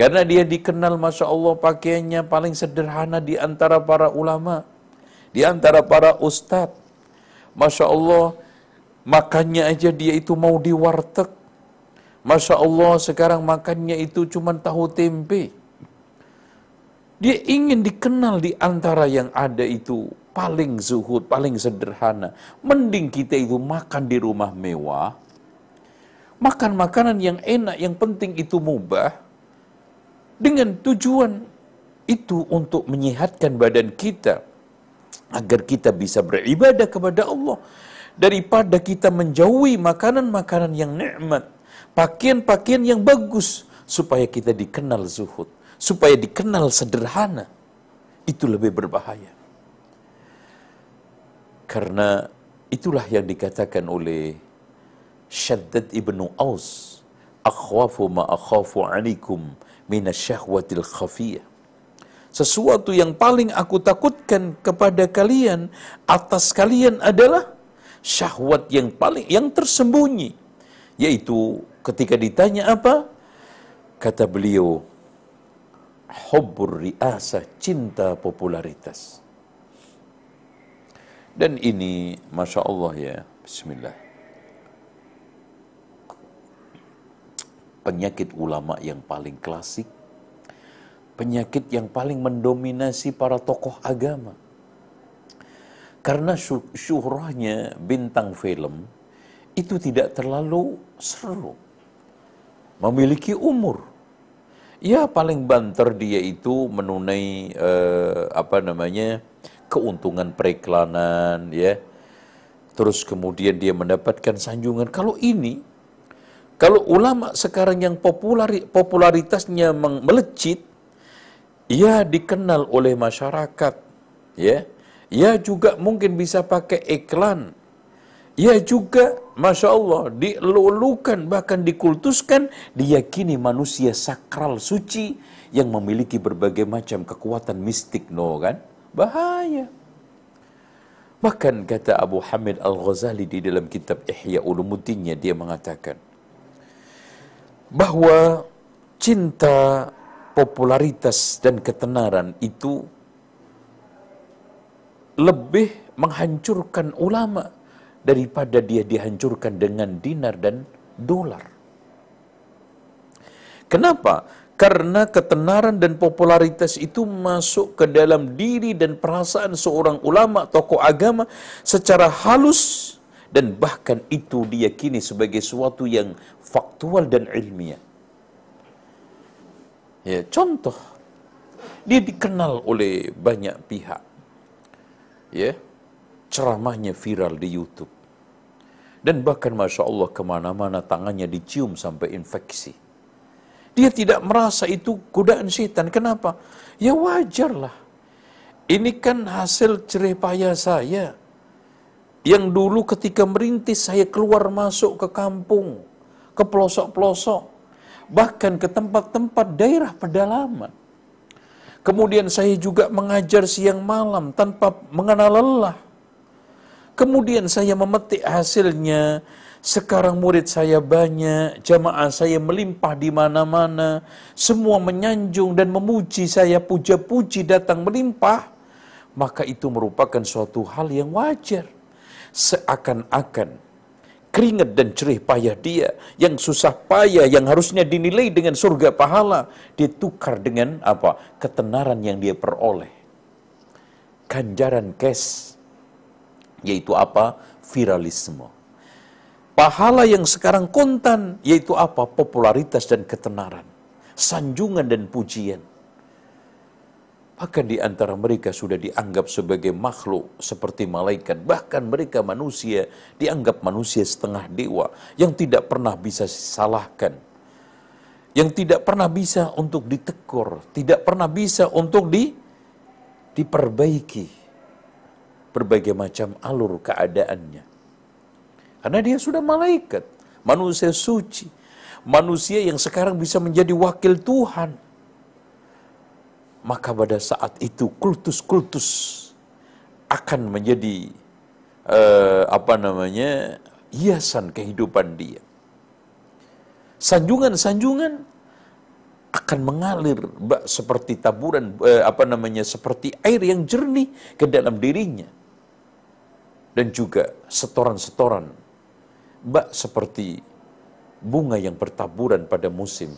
Karena dia dikenal Masya Allah pakaiannya paling sederhana di antara para ulama, di antara para ustadz, Masya Allah, makannya aja dia itu mau di warteg. Masya Allah, sekarang makannya itu cuma tahu tempe. Dia ingin dikenal di antara yang ada itu paling zuhud, paling sederhana. Mending kita itu makan di rumah mewah, makan makanan yang enak, yang penting itu mubah, dengan tujuan itu untuk menyehatkan badan kita, agar kita bisa beribadah kepada Allah daripada kita menjauhi makanan-makanan yang nikmat, pakaian-pakaian yang bagus supaya kita dikenal zuhud, supaya dikenal sederhana. Itu lebih berbahaya. Karena itulah yang dikatakan oleh Syaddad ibnu Aus, akhwafu ma akhafu alaikum minasyahwatil khafiyah. Sesuatu yang paling aku takutkan kepada kalian atas kalian adalah syahwat yang paling yang tersembunyi. Yaitu ketika ditanya apa? Kata beliau hubbur riasa cinta popularitas. Dan ini masya Allah ya Bismillah penyakit ulama yang paling klasik penyakit yang paling mendominasi para tokoh agama. Karena syuhrahnya bintang film itu tidak terlalu seru. Memiliki umur. Ya paling banter dia itu menunai eh, apa namanya keuntungan periklanan, ya. Terus kemudian dia mendapatkan sanjungan. Kalau ini, kalau ulama sekarang yang populari, popularitasnya melejit, ia dikenal oleh masyarakat, ya. Ia juga mungkin bisa pakai iklan. Ia juga, masya Allah, dilulukan bahkan dikultuskan, diyakini manusia sakral suci yang memiliki berbagai macam kekuatan mistik, no kan? Bahaya. Bahkan kata Abu Hamid Al-Ghazali di dalam kitab Ihya Ulumuddinnya dia mengatakan bahwa cinta, popularitas dan ketenaran itu lebih menghancurkan ulama daripada dia dihancurkan dengan dinar dan dolar. Kenapa? Karena ketenaran dan popularitas itu masuk ke dalam diri dan perasaan seorang ulama, tokoh agama secara halus dan bahkan itu diyakini sebagai sesuatu yang faktual dan ilmiah. Ya, contoh, dia dikenal oleh banyak pihak. Ya, ceramahnya viral di YouTube. Dan bahkan Masya Allah ke mana-mana tangannya dicium sampai infeksi. Dia tidak merasa itu godaan setan. Kenapa? Ya wajarlah. Ini kan hasil cerih payah saya. Yang dulu ketika merintis saya keluar masuk ke kampung. Ke pelosok-pelosok. Bahkan ke tempat-tempat daerah pedalaman. Kemudian saya juga mengajar siang malam tanpa mengenal lelah. Kemudian saya memetik hasilnya sekarang murid saya banyak, jamaah saya melimpah di mana-mana, semua menyanjung dan memuji saya, puja-puji datang melimpah, maka itu merupakan suatu hal yang wajar. Seakan-akan keringat dan cerih payah dia, yang susah payah, yang harusnya dinilai dengan surga pahala, ditukar dengan apa? Ketenaran yang dia peroleh. Ganjaran cash, yaitu apa? Viralisme Pahala yang sekarang kontan, yaitu apa? Popularitas dan ketenaran. Sanjungan dan pujian. Bahkan di antara mereka sudah dianggap sebagai makhluk seperti malaikat. Bahkan mereka manusia dianggap manusia setengah dewa yang tidak pernah bisa disalahkan. Yang tidak pernah bisa untuk ditekur, tidak pernah bisa untuk di, diperbaiki. Berbagai macam alur keadaannya. Karena dia sudah malaikat, manusia suci, manusia yang sekarang bisa menjadi wakil Tuhan. Maka pada saat itu kultus-kultus akan menjadi uh, apa namanya hiasan kehidupan dia. Sanjungan-sanjungan akan mengalir bak, seperti taburan uh, apa namanya seperti air yang jernih ke dalam dirinya dan juga setoran-setoran bak seperti bunga yang bertaburan pada musim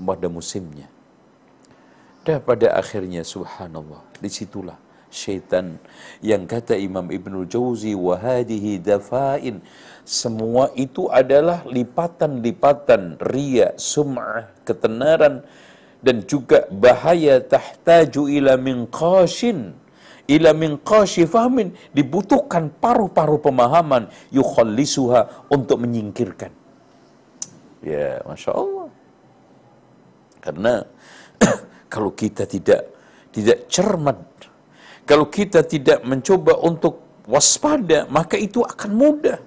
pada musimnya dan pada akhirnya subhanallah di situlah syaitan yang kata Imam Ibnul Jauzi wahadihi dafain semua itu adalah lipatan-lipatan ria, sum'ah, ketenaran dan juga bahaya tahtaju ila min qashin ila min fahmin dibutuhkan paruh-paruh pemahaman yukhallisuha untuk menyingkirkan. Ya, Masya Allah. Karena kalau kita tidak tidak cermat, kalau kita tidak mencoba untuk waspada, maka itu akan mudah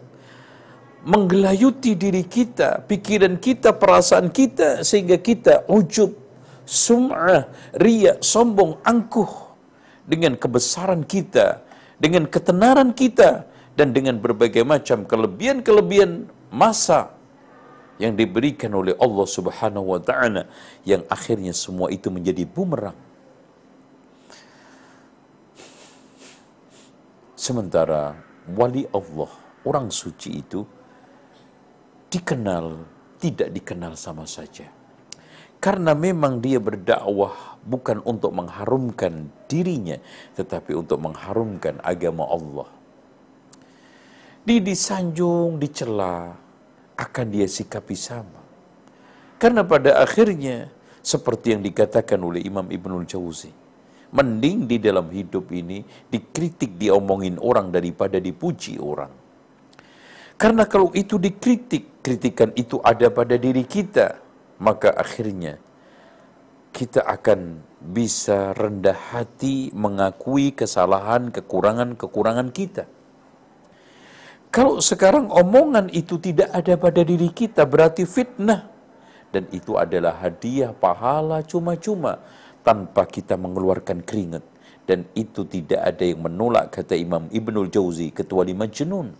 menggelayuti diri kita, pikiran kita, perasaan kita, sehingga kita ujub, sum'ah, ria, sombong, angkuh, dengan kebesaran kita, dengan ketenaran kita, dan dengan berbagai macam kelebihan-kelebihan masa yang diberikan oleh Allah Subhanahu wa taala yang akhirnya semua itu menjadi bumerang. Sementara wali Allah, orang suci itu dikenal tidak dikenal sama saja. Karena memang dia berdakwah bukan untuk mengharumkan dirinya, tetapi untuk mengharumkan agama Allah. Di disanjung, dicela, akan dia sikapi sama. Karena pada akhirnya, seperti yang dikatakan oleh Imam Ibnul Jauzi, Mending di dalam hidup ini dikritik, diomongin orang daripada dipuji orang. Karena kalau itu dikritik, kritikan itu ada pada diri kita, maka akhirnya kita akan bisa rendah hati mengakui kesalahan, kekurangan-kekurangan kita. Kalau sekarang omongan itu tidak ada pada diri kita, berarti fitnah. Dan itu adalah hadiah pahala cuma-cuma tanpa kita mengeluarkan keringat dan itu tidak ada yang menolak kata Imam Ibnul Jauzi kecuali majnun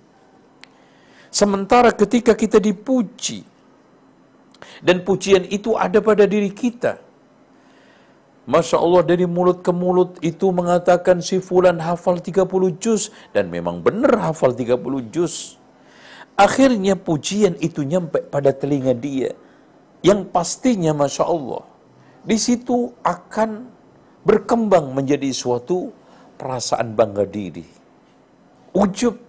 sementara ketika kita dipuji dan pujian itu ada pada diri kita Masya Allah dari mulut ke mulut itu mengatakan si fulan hafal 30 juz dan memang benar hafal 30 juz. Akhirnya pujian itu nyampe pada telinga dia yang pastinya Masya Allah di situ akan berkembang menjadi suatu perasaan bangga diri, ujub,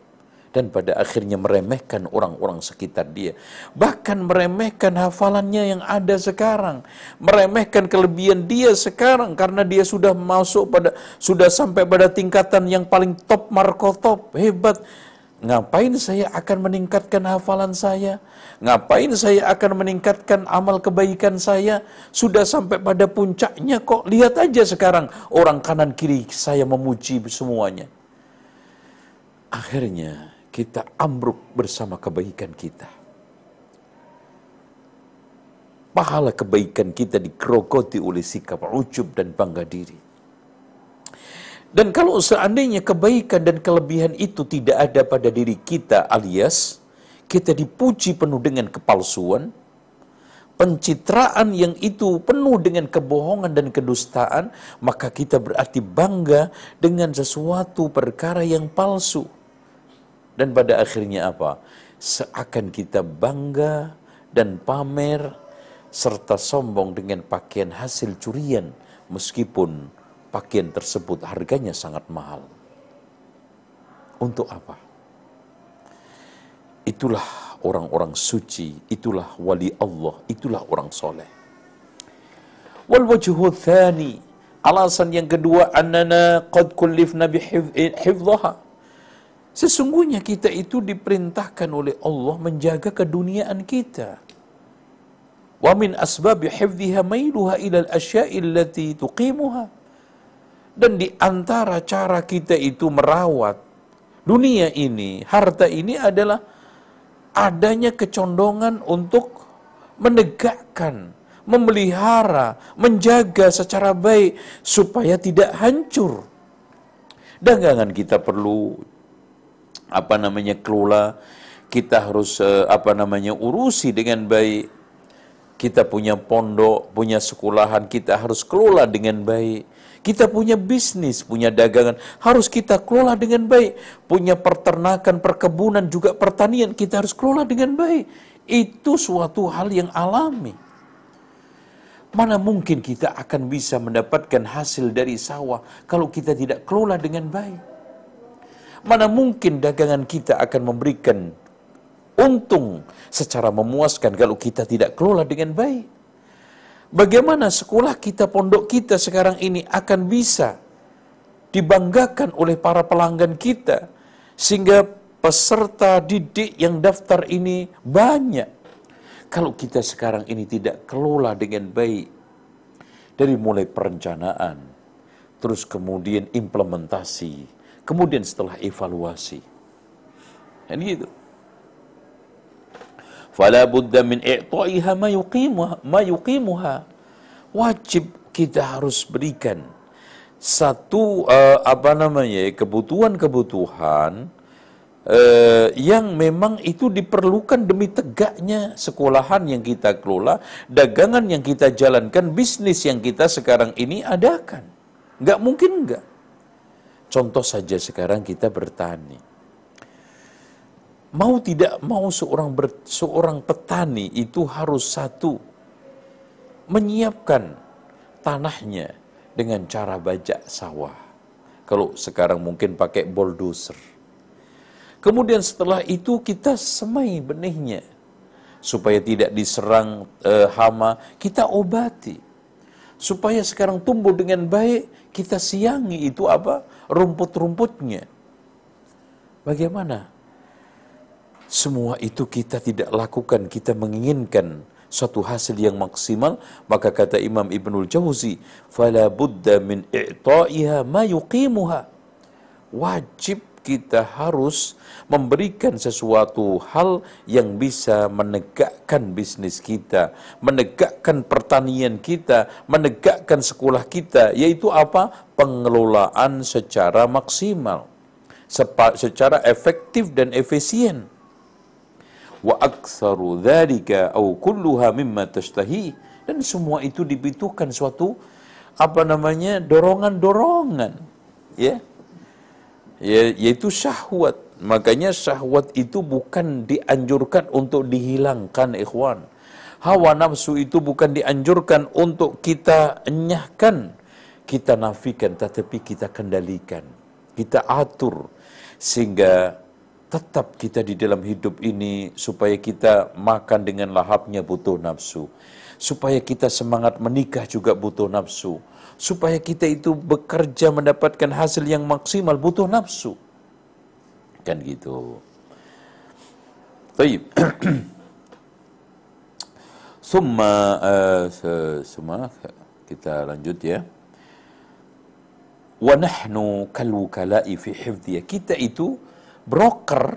dan pada akhirnya meremehkan orang-orang sekitar dia. Bahkan meremehkan hafalannya yang ada sekarang. Meremehkan kelebihan dia sekarang karena dia sudah masuk pada, sudah sampai pada tingkatan yang paling top markotop, hebat. Ngapain saya akan meningkatkan hafalan saya? Ngapain saya akan meningkatkan amal kebaikan saya? Sudah sampai pada puncaknya kok. Lihat aja sekarang orang kanan kiri saya memuji semuanya. Akhirnya kita ambruk bersama kebaikan kita. Pahala kebaikan kita dikerogoti oleh sikap ujub dan bangga diri. Dan kalau seandainya kebaikan dan kelebihan itu tidak ada pada diri kita alias kita dipuji penuh dengan kepalsuan, pencitraan yang itu penuh dengan kebohongan dan kedustaan, maka kita berarti bangga dengan sesuatu perkara yang palsu. Dan pada akhirnya apa? Seakan kita bangga dan pamer serta sombong dengan pakaian hasil curian meskipun pakaian tersebut harganya sangat mahal. Untuk apa? Itulah orang-orang suci, itulah wali Allah, itulah orang soleh. Wal wajhu thani, alasan yang kedua, annana qad kullifna bihifdhaha. Sesungguhnya kita itu diperintahkan oleh Allah menjaga keduniaan kita. Wa min asbab hifdhiha mailuha ila al-asya'i allati tuqimuha. Dan di antara cara kita itu merawat dunia ini, harta ini adalah adanya kecondongan untuk menegakkan, memelihara, menjaga secara baik supaya tidak hancur. Dagangan kita perlu apa namanya kelola, kita harus eh, apa namanya urusi dengan baik. Kita punya pondok, punya sekolahan, kita harus kelola dengan baik kita punya bisnis, punya dagangan, harus kita kelola dengan baik. Punya peternakan, perkebunan, juga pertanian, kita harus kelola dengan baik. Itu suatu hal yang alami. Mana mungkin kita akan bisa mendapatkan hasil dari sawah kalau kita tidak kelola dengan baik? Mana mungkin dagangan kita akan memberikan untung secara memuaskan kalau kita tidak kelola dengan baik? Bagaimana sekolah kita, pondok kita sekarang ini akan bisa dibanggakan oleh para pelanggan kita sehingga peserta didik yang daftar ini banyak. Kalau kita sekarang ini tidak kelola dengan baik dari mulai perencanaan, terus kemudian implementasi, kemudian setelah evaluasi. Ini gitu. Fala budda min i'ta'iha ma yuqimuha, ma yuqimuha. Wajib kita harus berikan satu uh, apa namanya kebutuhan-kebutuhan uh, yang memang itu diperlukan demi tegaknya sekolahan yang kita kelola, dagangan yang kita jalankan, bisnis yang kita sekarang ini adakan. Enggak mungkin enggak. Contoh saja sekarang kita bertani mau tidak mau seorang ber, seorang petani itu harus satu menyiapkan tanahnya dengan cara bajak sawah. Kalau sekarang mungkin pakai bulldozer. Kemudian setelah itu kita semai benihnya supaya tidak diserang e, hama, kita obati. supaya sekarang tumbuh dengan baik, kita siangi itu apa? Rumput-rumputnya. Bagaimana? Semua itu kita tidak lakukan, kita menginginkan satu hasil yang maksimal, maka kata Imam Ibnul Jauzi, "Fala budda min i'ta'iha ma yuqimuha." Wajib kita harus memberikan sesuatu hal yang bisa menegakkan bisnis kita, menegakkan pertanian kita, menegakkan sekolah kita, yaitu apa? Pengelolaan secara maksimal, secara efektif dan efisien. Wa aktsaru dzalika au kulluha mimma tashtahi. Dan semua itu dibutuhkan suatu apa namanya dorongan-dorongan ya yaitu syahwat makanya syahwat itu bukan dianjurkan untuk dihilangkan ikhwan hawa nafsu itu bukan dianjurkan untuk kita enyahkan kita nafikan tetapi kita kendalikan kita atur sehingga tetap kita di dalam hidup ini supaya kita makan dengan lahapnya butuh nafsu. Supaya kita semangat menikah juga butuh nafsu. Supaya kita itu bekerja mendapatkan hasil yang maksimal butuh nafsu. Kan gitu. Baik. Summa uh, semua kita lanjut ya. Wa nahnu kal fi hifdhiya. Kita itu broker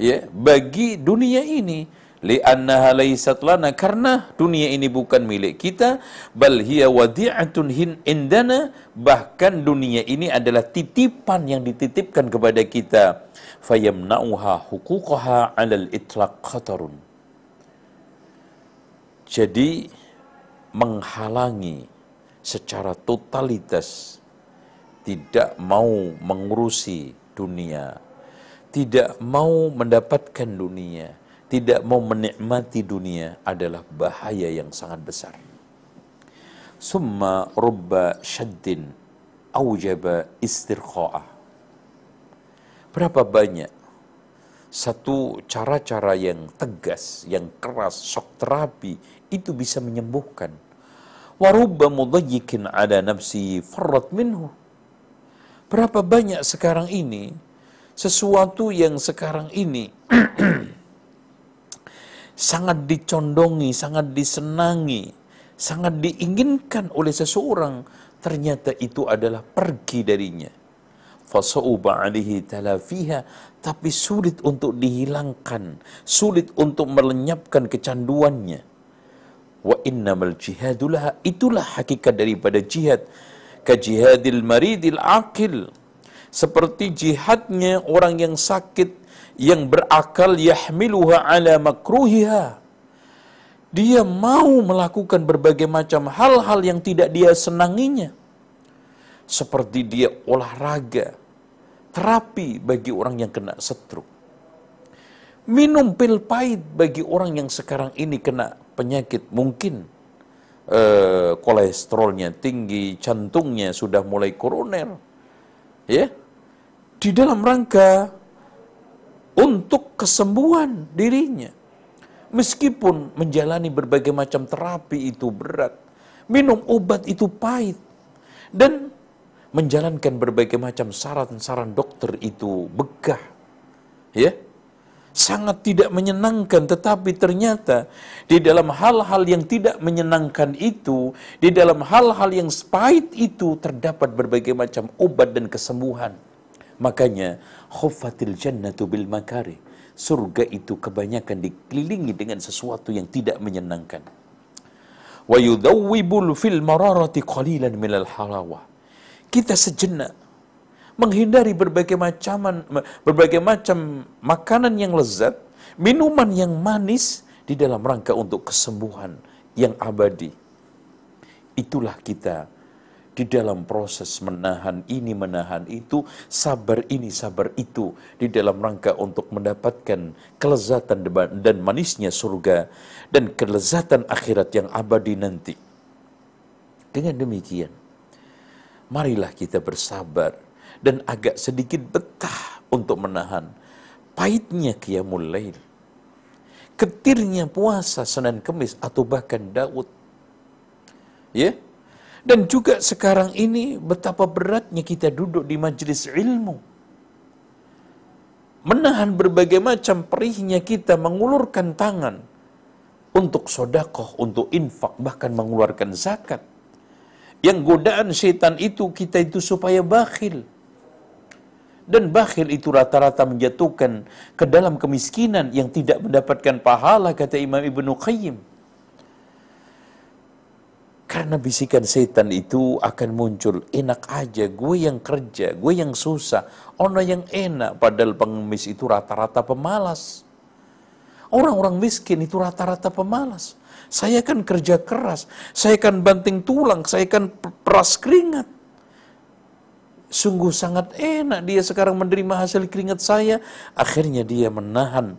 ya bagi dunia ini li'annaha laysat lana karena dunia ini bukan milik kita bal hiya wadi'atun indana bahkan dunia ini adalah titipan yang dititipkan kepada kita. Fayamna'uha huquqaha 'alal itlaq khatarun jadi menghalangi secara totalitas tidak mau mengurusi dunia tidak mau mendapatkan dunia, tidak mau menikmati dunia adalah bahaya yang sangat besar. Summa rubba syaddin aujaba istirqa'ah. Berapa banyak satu cara-cara yang tegas, yang keras, shock terapi itu bisa menyembuhkan. Warubba mudayyikin ada nafsi farrat minhu. Berapa banyak sekarang ini sesuatu yang sekarang ini sangat dicondongi, sangat disenangi, sangat diinginkan oleh seseorang, ternyata itu adalah pergi darinya. Fasauba alihi talafiha, tapi sulit untuk dihilangkan, sulit untuk melenyapkan kecanduannya. Wa innamal jihadulah, itulah hakikat daripada jihad. Kajihadil maridil akil, seperti jihadnya orang yang sakit yang berakal yahmiluha ala makruhiha. Dia mau melakukan berbagai macam hal-hal yang tidak dia senanginya. Seperti dia olahraga terapi bagi orang yang kena stroke. Minum pil pahit bagi orang yang sekarang ini kena penyakit. Mungkin uh, kolesterolnya tinggi jantungnya sudah mulai koroner ya. Di dalam rangka untuk kesembuhan dirinya. Meskipun menjalani berbagai macam terapi itu berat, minum obat itu pahit, dan menjalankan berbagai macam saran-saran dokter itu begah. Ya, sangat tidak menyenangkan, tetapi ternyata di dalam hal-hal yang tidak menyenangkan itu, di dalam hal-hal yang pahit itu terdapat berbagai macam obat dan kesembuhan. Makanya khufatil jannatu bil makari. Surga itu kebanyakan dikelilingi dengan sesuatu yang tidak menyenangkan. Wa yudawwibul fil mararati qalilan minal halawah. Kita sejenak menghindari berbagai macam berbagai macam makanan yang lezat, minuman yang manis di dalam rangka untuk kesembuhan yang abadi. Itulah kita di dalam proses menahan ini, menahan itu, sabar ini, sabar itu, di dalam rangka untuk mendapatkan kelezatan dan manisnya surga dan kelezatan akhirat yang abadi nanti. Dengan demikian, marilah kita bersabar dan agak sedikit betah untuk menahan pahitnya qiyamul lail. Ketirnya puasa Senin Kemis atau bahkan Daud. Ya, Dan juga sekarang ini betapa beratnya kita duduk di majelis ilmu. Menahan berbagai macam perihnya kita mengulurkan tangan untuk sodakoh, untuk infak, bahkan mengeluarkan zakat. Yang godaan setan itu kita itu supaya bakhil. Dan bakhil itu rata-rata menjatuhkan ke dalam kemiskinan yang tidak mendapatkan pahala, kata Imam Ibn Qayyim. Karena bisikan setan itu akan muncul, enak aja, gue yang kerja, gue yang susah, ono yang enak, padahal pengemis itu rata-rata pemalas. Orang-orang miskin itu rata-rata pemalas. Saya kan kerja keras, saya kan banting tulang, saya kan peras keringat. Sungguh sangat enak dia sekarang menerima hasil keringat saya. Akhirnya dia menahan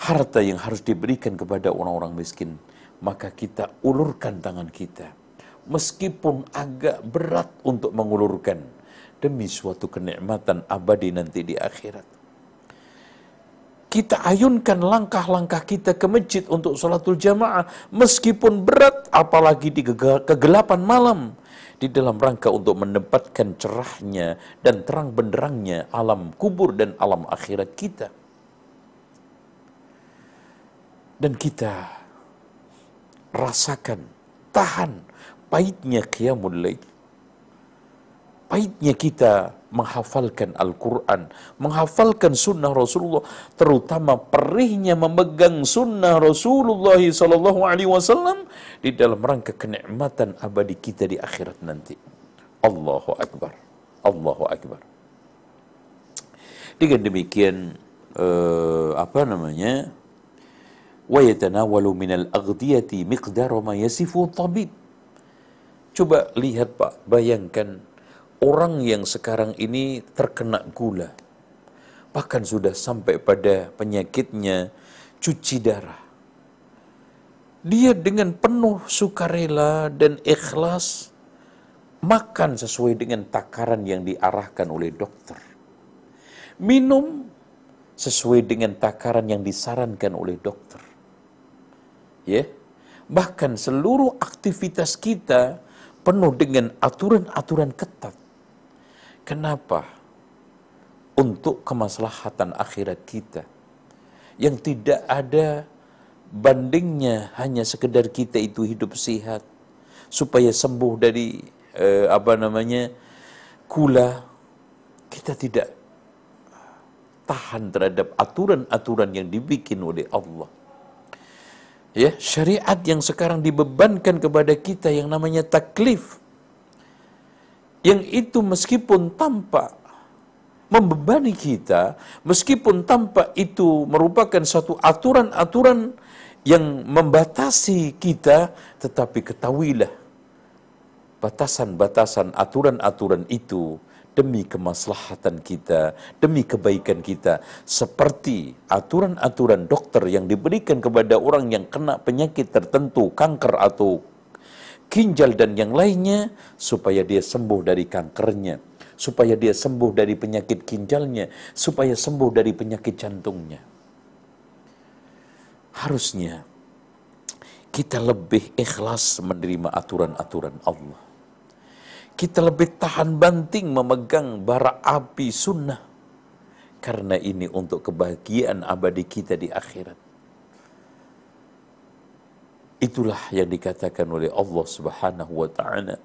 harta yang harus diberikan kepada orang-orang miskin maka kita ulurkan tangan kita. Meskipun agak berat untuk mengulurkan demi suatu kenikmatan abadi nanti di akhirat. Kita ayunkan langkah-langkah kita ke masjid untuk sholatul jamaah. Meskipun berat, apalagi di kegelapan malam. Di dalam rangka untuk menempatkan cerahnya dan terang benderangnya alam kubur dan alam akhirat kita. Dan kita rasakan, tahan pahitnya qiyamul lail. Pahitnya kita menghafalkan Al-Quran, menghafalkan sunnah Rasulullah, terutama perihnya memegang sunnah Rasulullah Sallallahu Alaihi Wasallam di dalam rangka kenikmatan abadi kita di akhirat nanti. Allahu Akbar, Allahu Akbar. Dengan demikian, uh, apa namanya, ويتناول من الأغذية مقدار ما يصف الطبيب Coba lihat Pak, bayangkan orang yang sekarang ini terkena gula. Bahkan sudah sampai pada penyakitnya cuci darah. Dia dengan penuh sukarela dan ikhlas makan sesuai dengan takaran yang diarahkan oleh dokter. Minum sesuai dengan takaran yang disarankan oleh dokter ya. Bahkan seluruh aktivitas kita penuh dengan aturan-aturan ketat. Kenapa? Untuk kemaslahatan akhirat kita. Yang tidak ada bandingnya hanya sekedar kita itu hidup sehat. Supaya sembuh dari eh, apa namanya kula kita tidak tahan terhadap aturan-aturan yang dibikin oleh Allah ya syariat yang sekarang dibebankan kepada kita yang namanya taklif. Yang itu meskipun tampak membebani kita meskipun tampak itu merupakan satu aturan-aturan yang membatasi kita tetapi ketahuilah batasan-batasan aturan-aturan itu demi kemaslahatan kita, demi kebaikan kita. Seperti aturan-aturan dokter yang diberikan kepada orang yang kena penyakit tertentu, kanker atau ginjal dan yang lainnya, supaya dia sembuh dari kankernya, supaya dia sembuh dari penyakit ginjalnya, supaya sembuh dari penyakit jantungnya. Harusnya kita lebih ikhlas menerima aturan-aturan Allah kita lebih tahan banting memegang bara api sunnah. Karena ini untuk kebahagiaan abadi kita di akhirat. Itulah yang dikatakan oleh Allah Subhanahu wa taala.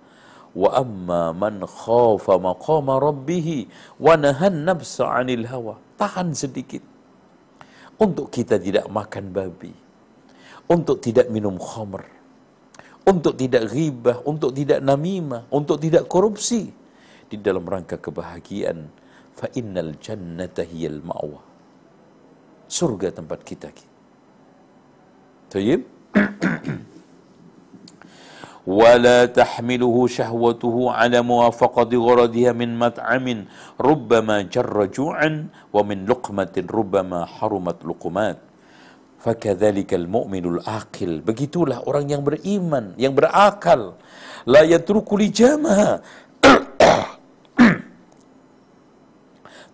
Wa amma man khafa maqama rabbih wa nahan nafsa 'anil hawa. Tahan sedikit. Untuk kita tidak makan babi. Untuk tidak minum khamr untuk tidak ghibah, untuk tidak namimah, untuk tidak korupsi di dalam rangka kebahagiaan. Fa innal jannata hiyal ma'wa. Surga tempat kita. Tayyib. ولا تحمله شهوته على موافقة غرضها من مطعم ربما جر جوعا ومن لقمة ربما حرمت لقمات Fakadzalikal mu'minul aqil. Begitulah orang yang beriman, yang berakal. La yatruku.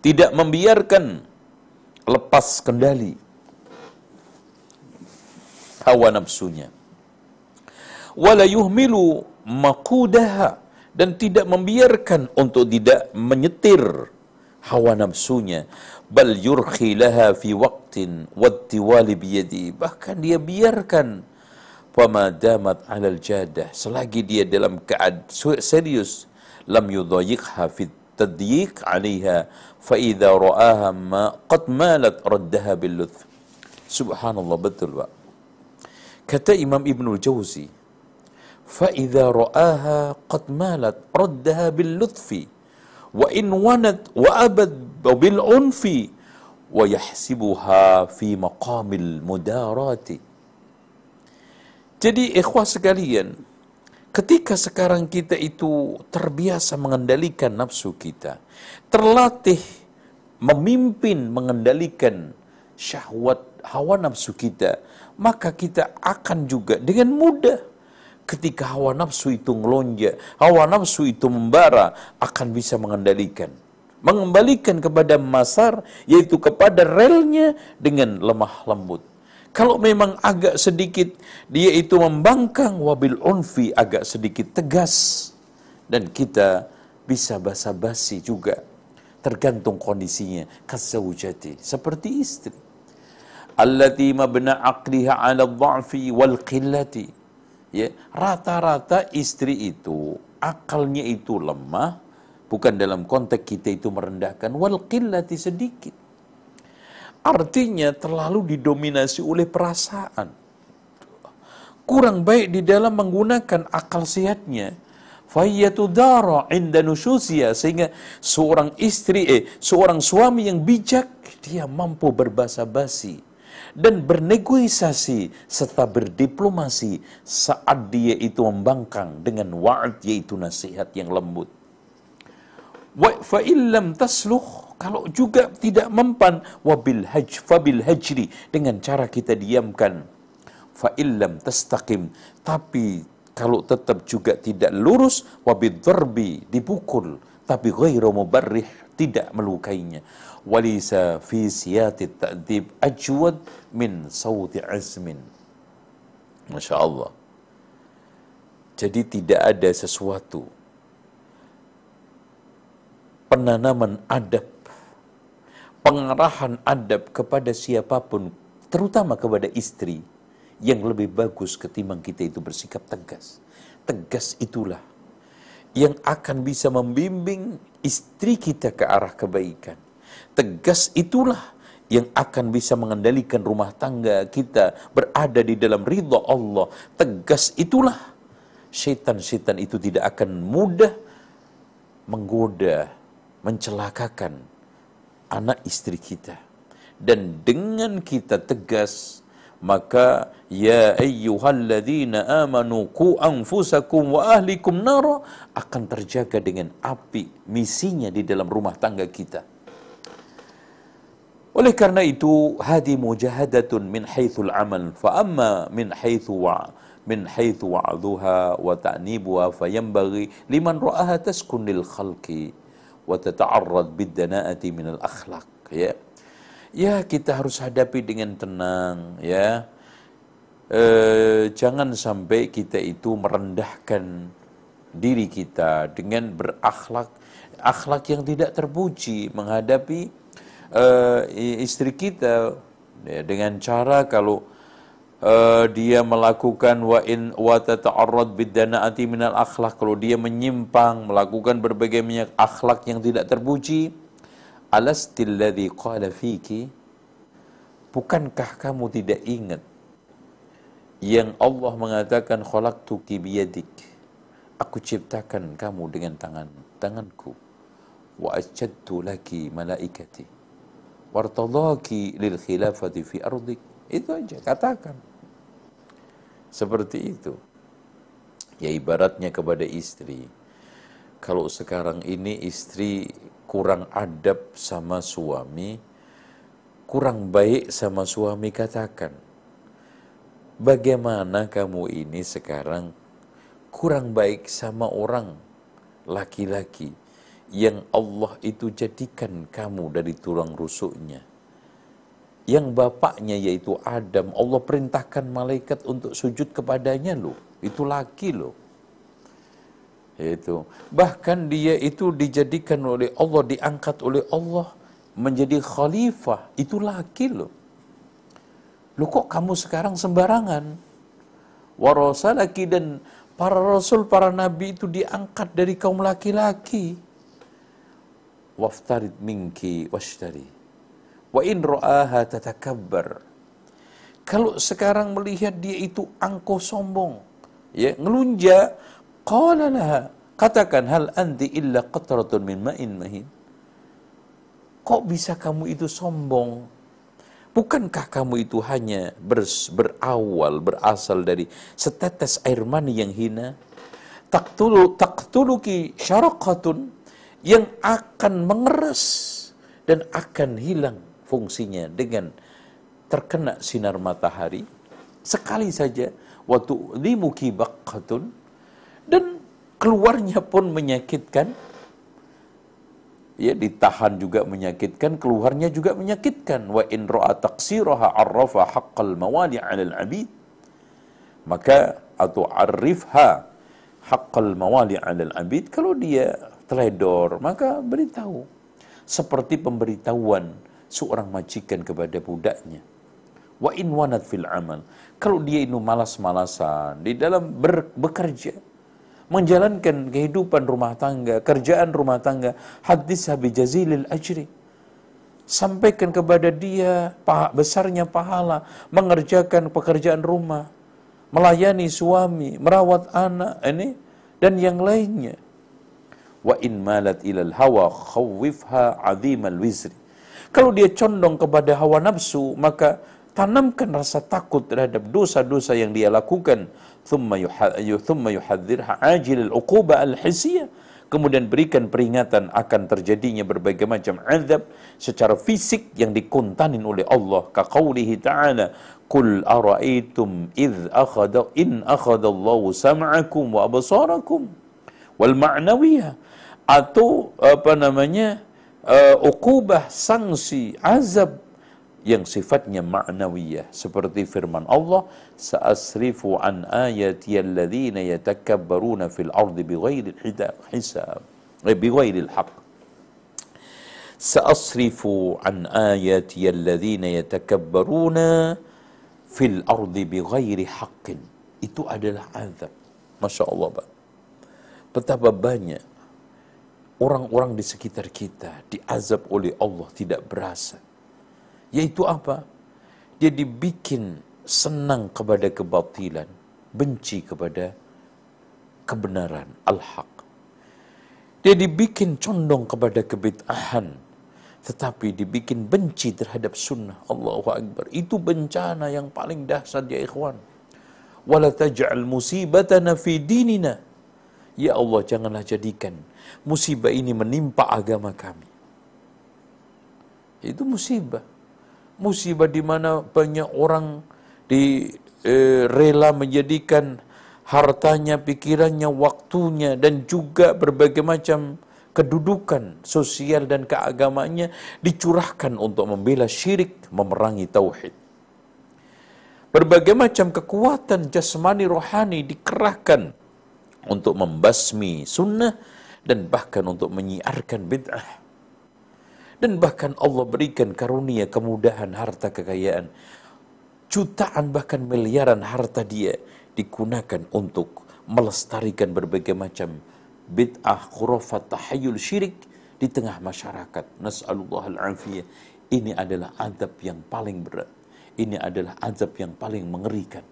Tidak membiarkan lepas kendali hawa nafsunya. Wala yuhmilu makudaha dan tidak membiarkan untuk tidak menyetir hawa nafsunya bal yurkhi laha fi waqtin wattiwali biyadi bahkan dia biarkan fama damat alal jadah selagi dia dalam keadaan serius lam yudayyiqha fi tadyiq 'alaiha fa idza ra'aha ma qad malat raddaha bil lutf subhanallah betul Pak kata Imam Ibnu Jauzi fa idza ra'aha qad malat raddaha bil lutfi wa in wanat wa abad bil unfi wa yahsibuha fi maqamil mudarati. Jadi ikhwah sekalian ketika sekarang kita itu terbiasa mengendalikan nafsu kita terlatih memimpin mengendalikan syahwat hawa nafsu kita maka kita akan juga dengan mudah ketika hawa nafsu itu ngelonjak, hawa nafsu itu membara, akan bisa mengendalikan. Mengembalikan kepada masar, yaitu kepada relnya dengan lemah lembut. Kalau memang agak sedikit dia itu membangkang wabil unfi agak sedikit tegas dan kita bisa basa-basi juga tergantung kondisinya kasawjati seperti istri allati mabna aqliha ala dha'fi wal qillati ya rata-rata istri itu akalnya itu lemah bukan dalam konteks kita itu merendahkan wal qillati sedikit. Artinya terlalu didominasi oleh perasaan. Kurang baik di dalam menggunakan akal sehatnya. Fayyatudara inda nusyusia sehingga seorang istri eh seorang suami yang bijak dia mampu berbahasa basi dan bernegosiasi serta berdiplomasi saat dia itu membangkang dengan wa'ad yaitu nasihat yang lembut. Wa fa illam tasluh kalau juga tidak mempan wabil haj fabil hajri dengan cara kita diamkan fa illam tastaqim tapi kalau tetap juga tidak lurus wabid dharbi dipukul tapi ghairu mubarrih tidak melukainya walisa fi siyati ta'dib ajwad min sawti azmin. Masya Allah. Jadi tidak ada sesuatu penanaman adab pengarahan adab kepada siapa pun terutama kepada istri yang lebih bagus ketimbang kita itu bersikap tegas. Tegas itulah yang akan bisa membimbing istri kita ke arah kebaikan Tegas itulah yang akan bisa mengendalikan rumah tangga kita berada di dalam ridha Allah. Tegas itulah syaitan-syaitan itu tidak akan mudah menggoda, mencelakakan anak istri kita. Dan dengan kita tegas, maka ya ayyuhalladzina amanu ku anfusakum wa ahlikum nara akan terjaga dengan api misinya di dalam rumah tangga kita oleh karena itu, hadi mujahadatun min haithul amal, fa amma min haithu wa min haithu wa'dhuha wa ta'nibuha fayambaghi liman ra'aha taskun lil khalqi wa tata'arrad bid-dana'ati min al-akhlaq ya. Ya, kita harus hadapi dengan tenang ya. E, jangan sampai kita itu merendahkan diri kita dengan berakhlak akhlak yang tidak terpuji menghadapi uh, istri kita ya, dengan cara kalau uh, dia melakukan wa in wa tata'arrad biddana'ati minal akhlak kalau dia menyimpang melakukan berbagai minyak akhlak yang tidak terpuji alastilladzi qala fiki bukankah kamu tidak ingat yang Allah mengatakan khalaqtuki biyadik aku ciptakan kamu dengan tangan tanganku wa ajadtu laki malaikati wartadaki lil khilafati fi ardik. Itu aja, katakan. Seperti itu. Ya ibaratnya kepada istri. Kalau sekarang ini istri kurang adab sama suami, kurang baik sama suami, katakan. Bagaimana kamu ini sekarang kurang baik sama orang laki-laki yang Allah itu jadikan kamu dari tulang rusuknya. Yang bapaknya yaitu Adam, Allah perintahkan malaikat untuk sujud kepadanya loh. Itu laki loh. Itu bahkan dia itu dijadikan oleh Allah, diangkat oleh Allah menjadi khalifah. Itu laki loh. Lu kok kamu sekarang sembarangan? Warasalaki dan para rasul, para nabi itu diangkat dari kaum laki-laki. Waftarid minki washtari. Wa in ra'aha tatakabbar. Kalau sekarang melihat dia itu angkuh sombong, ya ngelunja, qala laha, katakan hal anti illa qatratun min ma'in mahin. Kok bisa kamu itu sombong? Bukankah kamu itu hanya ber, berawal, berasal dari setetes air mani yang hina? Taktulu, taktuluki syaraqatun yang akan mengeras dan akan hilang fungsinya dengan terkena sinar matahari sekali saja. Waktu limuki baqqatun dan keluarnya pun menyakitkan. Ya ditahan juga menyakitkan keluarnya juga menyakitkan. Wa in ra'a taqsiraha arrafa haqqal mawali 'alal 'abid. Maka atau arifha haqqal mawali 'alal 'abid. Kalau dia teledor maka beritahu seperti pemberitahuan seorang majikan kepada budaknya wa in wanat fil amal kalau dia itu malas-malasan di dalam ber, bekerja menjalankan kehidupan rumah tangga, kerjaan rumah tangga, hadis habi jazilil ajri. Sampaikan kepada dia paha, besarnya pahala mengerjakan pekerjaan rumah, melayani suami, merawat anak ini dan yang lainnya. Wa in malat ilal hawa khawifha azimal wizri. Kalau dia condong kepada hawa nafsu, maka tanamkan rasa takut terhadap dosa-dosa yang dia lakukan. Thumma yuhadzirha ajil al-uquba al-hisiyah kemudian berikan peringatan akan terjadinya berbagai macam azab secara fisik yang dikontanin oleh Allah. Ka qaulihi ta'ala qul ara'aytum id akhadha in akhadha Allahu sam'akum wa absarakum wal ma'nawiyah atau apa namanya uh, uqubah sanksi azab yang sifatnya ma'nawiyah. Seperti firman Allah sa'asrifu an ayati alladhina yatakabbaruna fil ardi bighairi hisab eh, bighairi alhaq. Sa'asrifu an ayati alladhina yatakabbaruna fil ardi bighairi haqqin. Itu adalah azab. Masya Allah Pak. Betapa banyak orang-orang di sekitar kita diazab oleh Allah tidak berasa yaitu apa? Dia dibikin senang kepada kebatilan, benci kepada kebenaran, al-haq. Dia dibikin condong kepada kebid'ahan, tetapi dibikin benci terhadap sunnah. Allahu Akbar. Itu bencana yang paling dahsyat ya ikhwan. Wala taj'al musibatana fi dinina. Ya Allah, janganlah jadikan musibah ini menimpa agama kami. Itu musibah musibah di mana banyak orang di eh, rela menjadikan hartanya, pikirannya, waktunya dan juga berbagai macam kedudukan sosial dan keagamaannya dicurahkan untuk membela syirik, memerangi tauhid. Berbagai macam kekuatan jasmani rohani dikerahkan untuk membasmi sunnah dan bahkan untuk menyiarkan bid'ah dan bahkan Allah berikan karunia kemudahan harta kekayaan jutaan bahkan miliaran harta dia digunakan untuk melestarikan berbagai macam bid'ah, khurafat, tahayul, syirik di tengah masyarakat. Nas'alullah al-afiyah. Ini adalah azab yang paling berat. Ini adalah azab yang paling mengerikan.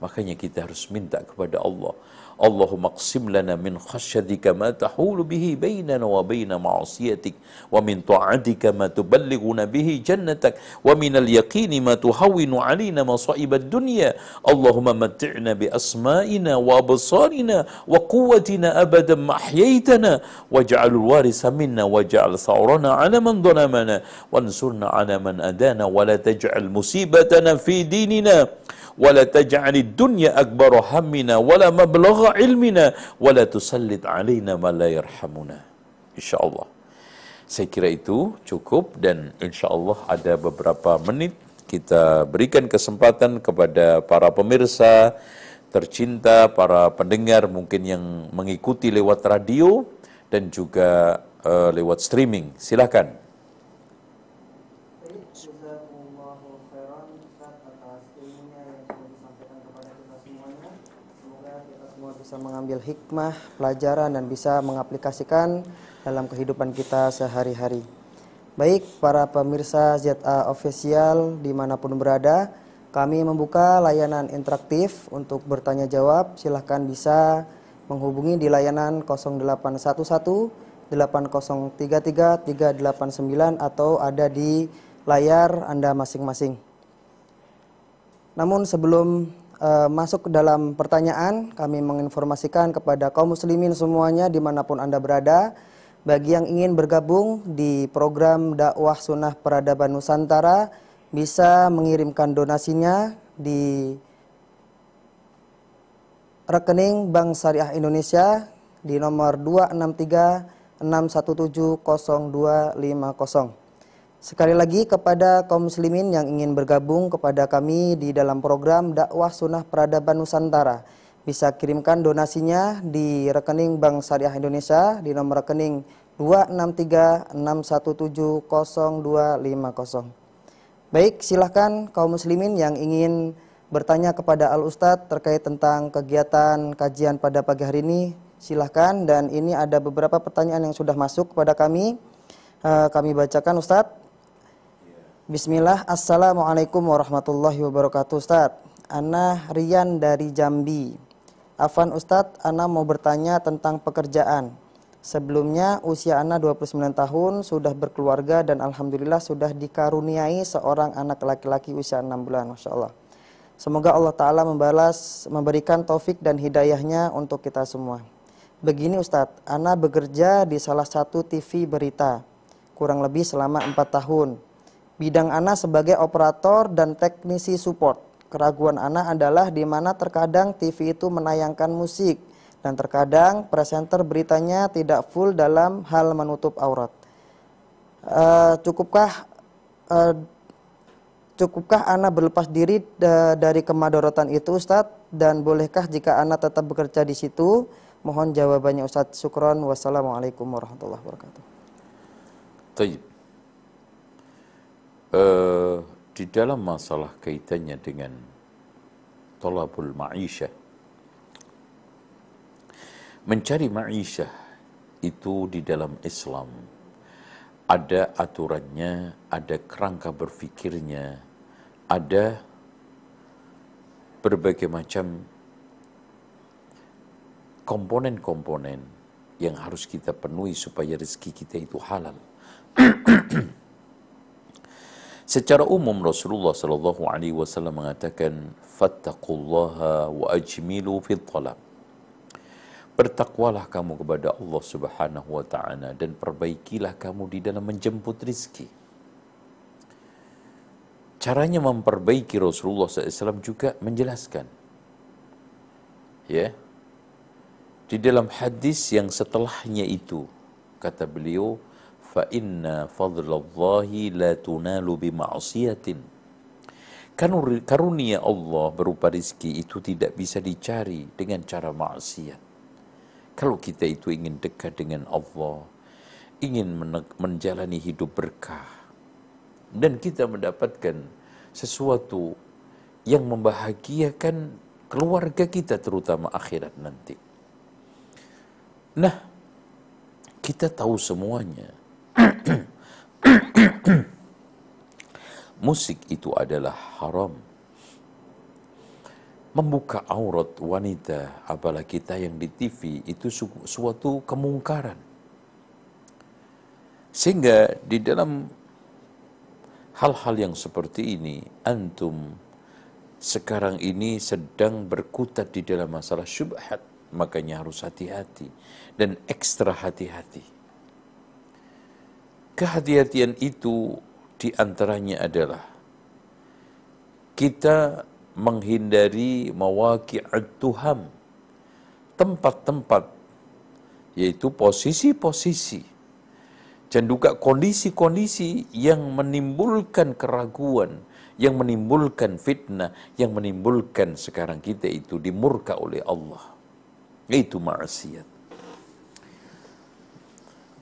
Makanya kita harus minta kepada Allah اللهم اقسم لنا من خشيتك ما تحول به بيننا وبين معصيتك ومن طاعتك ما تبلغنا به جنتك ومن اليقين ما تهون علينا مصائب الدنيا. اللهم متعنا بأسمائنا وأبصارنا وقوتنا أبدا ما أحييتنا. واجعل الوارث منا واجعل ثورنا على من ظلمنا. وانصرنا على من أدانا ولا تجعل مصيبتنا في ديننا. ولا تجعل الدنيا أكبر همنا ولا مبلغ علمنا ولا تسلط علينا ما لا يرحمنا إن شاء الله saya kira itu cukup dan insya Allah ada beberapa menit kita berikan kesempatan kepada para pemirsa tercinta, para pendengar mungkin yang mengikuti lewat radio dan juga uh, lewat streaming. Silakan. Mengambil hikmah, pelajaran dan bisa mengaplikasikan dalam kehidupan kita sehari-hari. Baik para pemirsa ZA Official di mana pun berada, kami membuka layanan interaktif untuk bertanya jawab. Silahkan bisa menghubungi di layanan 0811 8033 389 atau ada di layar Anda masing-masing. Namun sebelum uh, masuk ke dalam pertanyaan, kami menginformasikan kepada kaum muslimin semuanya di mana pun Anda berada, bagi yang ingin bergabung di program dakwah sunnah peradaban Nusantara, bisa mengirimkan donasinya di rekening Bank Syariah Indonesia di nomor 263 617 0250. Sekali lagi kepada kaum muslimin yang ingin bergabung kepada kami di dalam program dakwah sunnah peradaban Nusantara bisa kirimkan donasinya di rekening Bank Syariah Indonesia di nomor rekening 26361700250. Baik, silahkan kaum muslimin yang ingin bertanya kepada Al Ustadz terkait tentang kegiatan kajian pada pagi hari ini, silahkan dan ini ada beberapa pertanyaan yang sudah masuk kepada kami. Uh, kami bacakan Ustadz. Bismillah, Assalamualaikum warahmatullahi wabarakatuh Ustaz. Ana Rian dari Jambi. Afan Ustaz, Ana mau bertanya tentang pekerjaan. Sebelumnya usia Ana 29 tahun, sudah berkeluarga dan Alhamdulillah sudah dikaruniai seorang anak laki-laki usia 6 bulan Masya Allah. Semoga Allah Ta'ala membalas, memberikan taufik dan hidayahnya untuk kita semua. Begini Ustadz, Ana bekerja di salah satu TV berita Kurang lebih selama 4 tahun Bidang Ana sebagai operator dan teknisi support. Keraguan Ana adalah di mana terkadang TV itu menayangkan musik dan terkadang presenter beritanya tidak full dalam hal menutup aurat. Uh, cukupkah uh, cukupkah Ana berlepas diri da dari kemadorotan itu Ustadz dan bolehkah jika Ana tetap bekerja di situ? Mohon jawabannya Ustadz. Syukron. Wassalamualaikum warahmatullahi wabarakatuh. Tayyip uh, di dalam masalah kaitannya dengan tolabul ma'isyah mencari ma'isyah itu di dalam Islam ada aturannya, ada kerangka berfikirnya, ada berbagai macam komponen-komponen yang harus kita penuhi supaya rezeki kita itu halal. Secara umum Rasulullah sallallahu alaihi wasallam mengatakan fattaqullaha wa ajmilu fil talab. Bertakwalah kamu kepada Allah Subhanahu wa taala dan perbaikilah kamu di dalam menjemput rizki. Caranya memperbaiki Rasulullah SAW juga menjelaskan. Ya. Di dalam hadis yang setelahnya itu kata beliau fa inna fadlallahi la tunalu bima'siyatin. Karunia Allah berupa rizki itu tidak bisa dicari dengan cara maksiat. Kalau kita itu ingin dekat dengan Allah ingin menjalani hidup berkah dan kita mendapatkan sesuatu yang membahagiakan keluarga kita terutama akhirat nanti. Nah, kita tahu semuanya Musik itu adalah haram. Membuka aurat wanita, apalagi tayang di TV, itu suatu kemungkaran. Sehingga di dalam hal-hal yang seperti ini, antum sekarang ini sedang berkutat di dalam masalah syubhat. Makanya harus hati-hati dan ekstra hati-hati Kehati-hatian itu di antaranya adalah kita menghindari mawaqi'at tuham, tempat-tempat yaitu posisi-posisi dan juga kondisi-kondisi yang menimbulkan keraguan, yang menimbulkan fitnah, yang menimbulkan sekarang kita itu dimurka oleh Allah. Itu maksiat.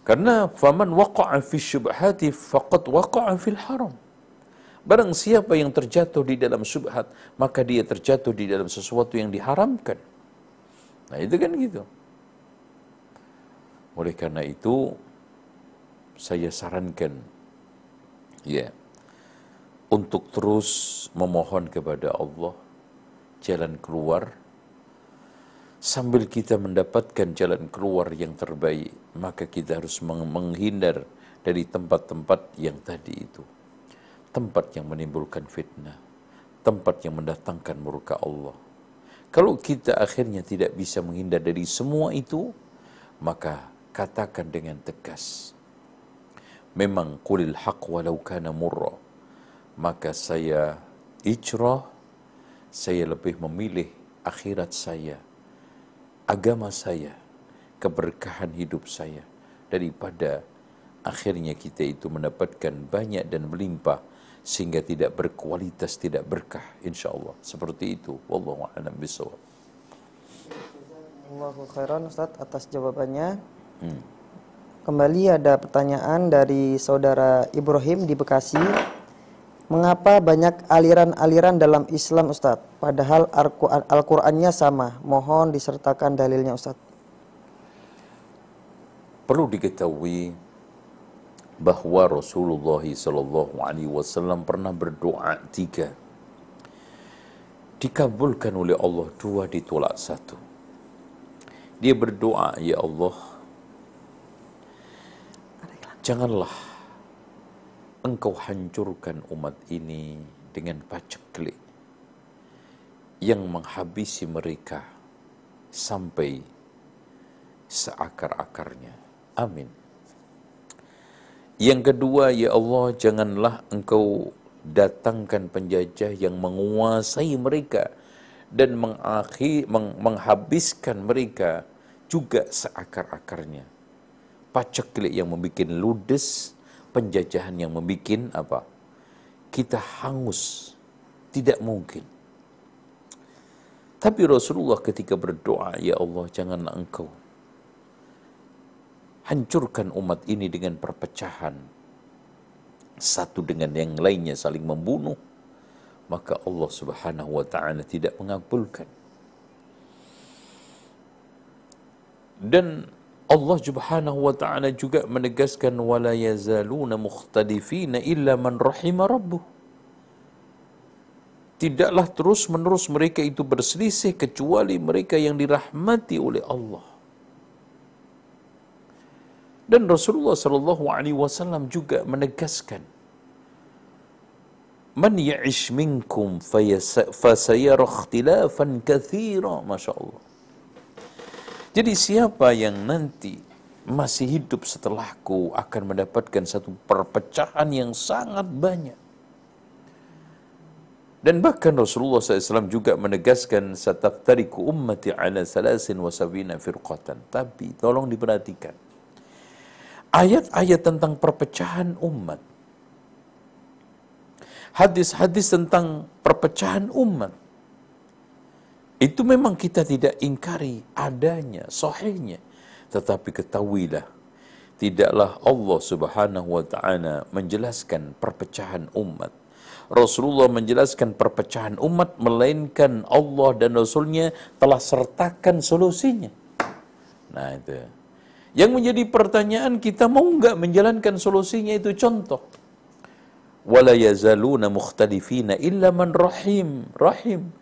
Karena faman waqa'a fi syubhati faqad waqa'a fil haram. Barang siapa yang terjatuh di dalam syubhat, maka dia terjatuh di dalam sesuatu yang diharamkan. Nah, itu kan gitu. Oleh karena itu, saya sarankan ya untuk terus memohon kepada Allah jalan keluar sambil kita mendapatkan jalan keluar yang terbaik maka kita harus menghindar dari tempat-tempat yang tadi itu. Tempat yang menimbulkan fitnah. Tempat yang mendatangkan murka Allah. Kalau kita akhirnya tidak bisa menghindar dari semua itu maka katakan dengan tegas memang kulil haq walau kana murra. Maka saya ijrah saya lebih memilih akhirat saya agama saya keberkahan hidup saya daripada akhirnya kita itu mendapatkan banyak dan melimpah sehingga tidak berkualitas tidak berkah insyaallah seperti itu wallahu a'lam bishawab Allahu khairan Ustaz atas jawabannya. Hmm. Kembali ada pertanyaan dari saudara Ibrahim di Bekasi. Mengapa banyak aliran-aliran dalam Islam Ustadz? Padahal Al-Qur'annya sama. Mohon disertakan dalilnya Ustadz. Perlu diketahui bahwa Rasulullah Sallallahu Alaihi Wasallam pernah berdoa tiga, dikabulkan oleh Allah dua ditolak satu. Dia berdoa, ya Allah, Janganlah engkau hancurkan umat ini dengan paceklik yang menghabisi mereka sampai seakar-akarnya. Amin. Yang kedua, ya Allah, janganlah engkau datangkan penjajah yang menguasai mereka dan mengakhir, meng, menghabiskan mereka juga seakar-akarnya paceklik yang membuat ludes, penjajahan yang membuat apa? Kita hangus. Tidak mungkin. Tapi Rasulullah ketika berdoa, Ya Allah janganlah engkau hancurkan umat ini dengan perpecahan. Satu dengan yang lainnya saling membunuh. Maka Allah subhanahu wa ta'ala tidak mengabulkan. Dan Allah Subhanahu wa taala juga menegaskan wala yazaluna mukhtalifina illa man rahima rabbuh. Tidaklah terus-menerus mereka itu berselisih kecuali mereka yang dirahmati oleh Allah. Dan Rasulullah sallallahu alaihi wasallam juga menegaskan Man ya'ish minkum fasayara ikhtilafan katsira, masyaallah. Jadi siapa yang nanti masih hidup setelahku akan mendapatkan satu perpecahan yang sangat banyak. Dan bahkan Rasulullah SAW juga menegaskan sataftariku ummati ala salasin wa firqatan. Tapi tolong diperhatikan. Ayat-ayat tentang perpecahan umat. Hadis-hadis tentang perpecahan umat itu memang kita tidak ingkari adanya, sahihnya. Tetapi ketahuilah, tidaklah Allah subhanahu wa ta'ala menjelaskan perpecahan umat. Rasulullah menjelaskan perpecahan umat, melainkan Allah dan Rasulnya telah sertakan solusinya. Nah itu. Yang menjadi pertanyaan kita mau nggak menjalankan solusinya itu contoh. Wala yazaluna mukhtalifina illa man rahim. Rahim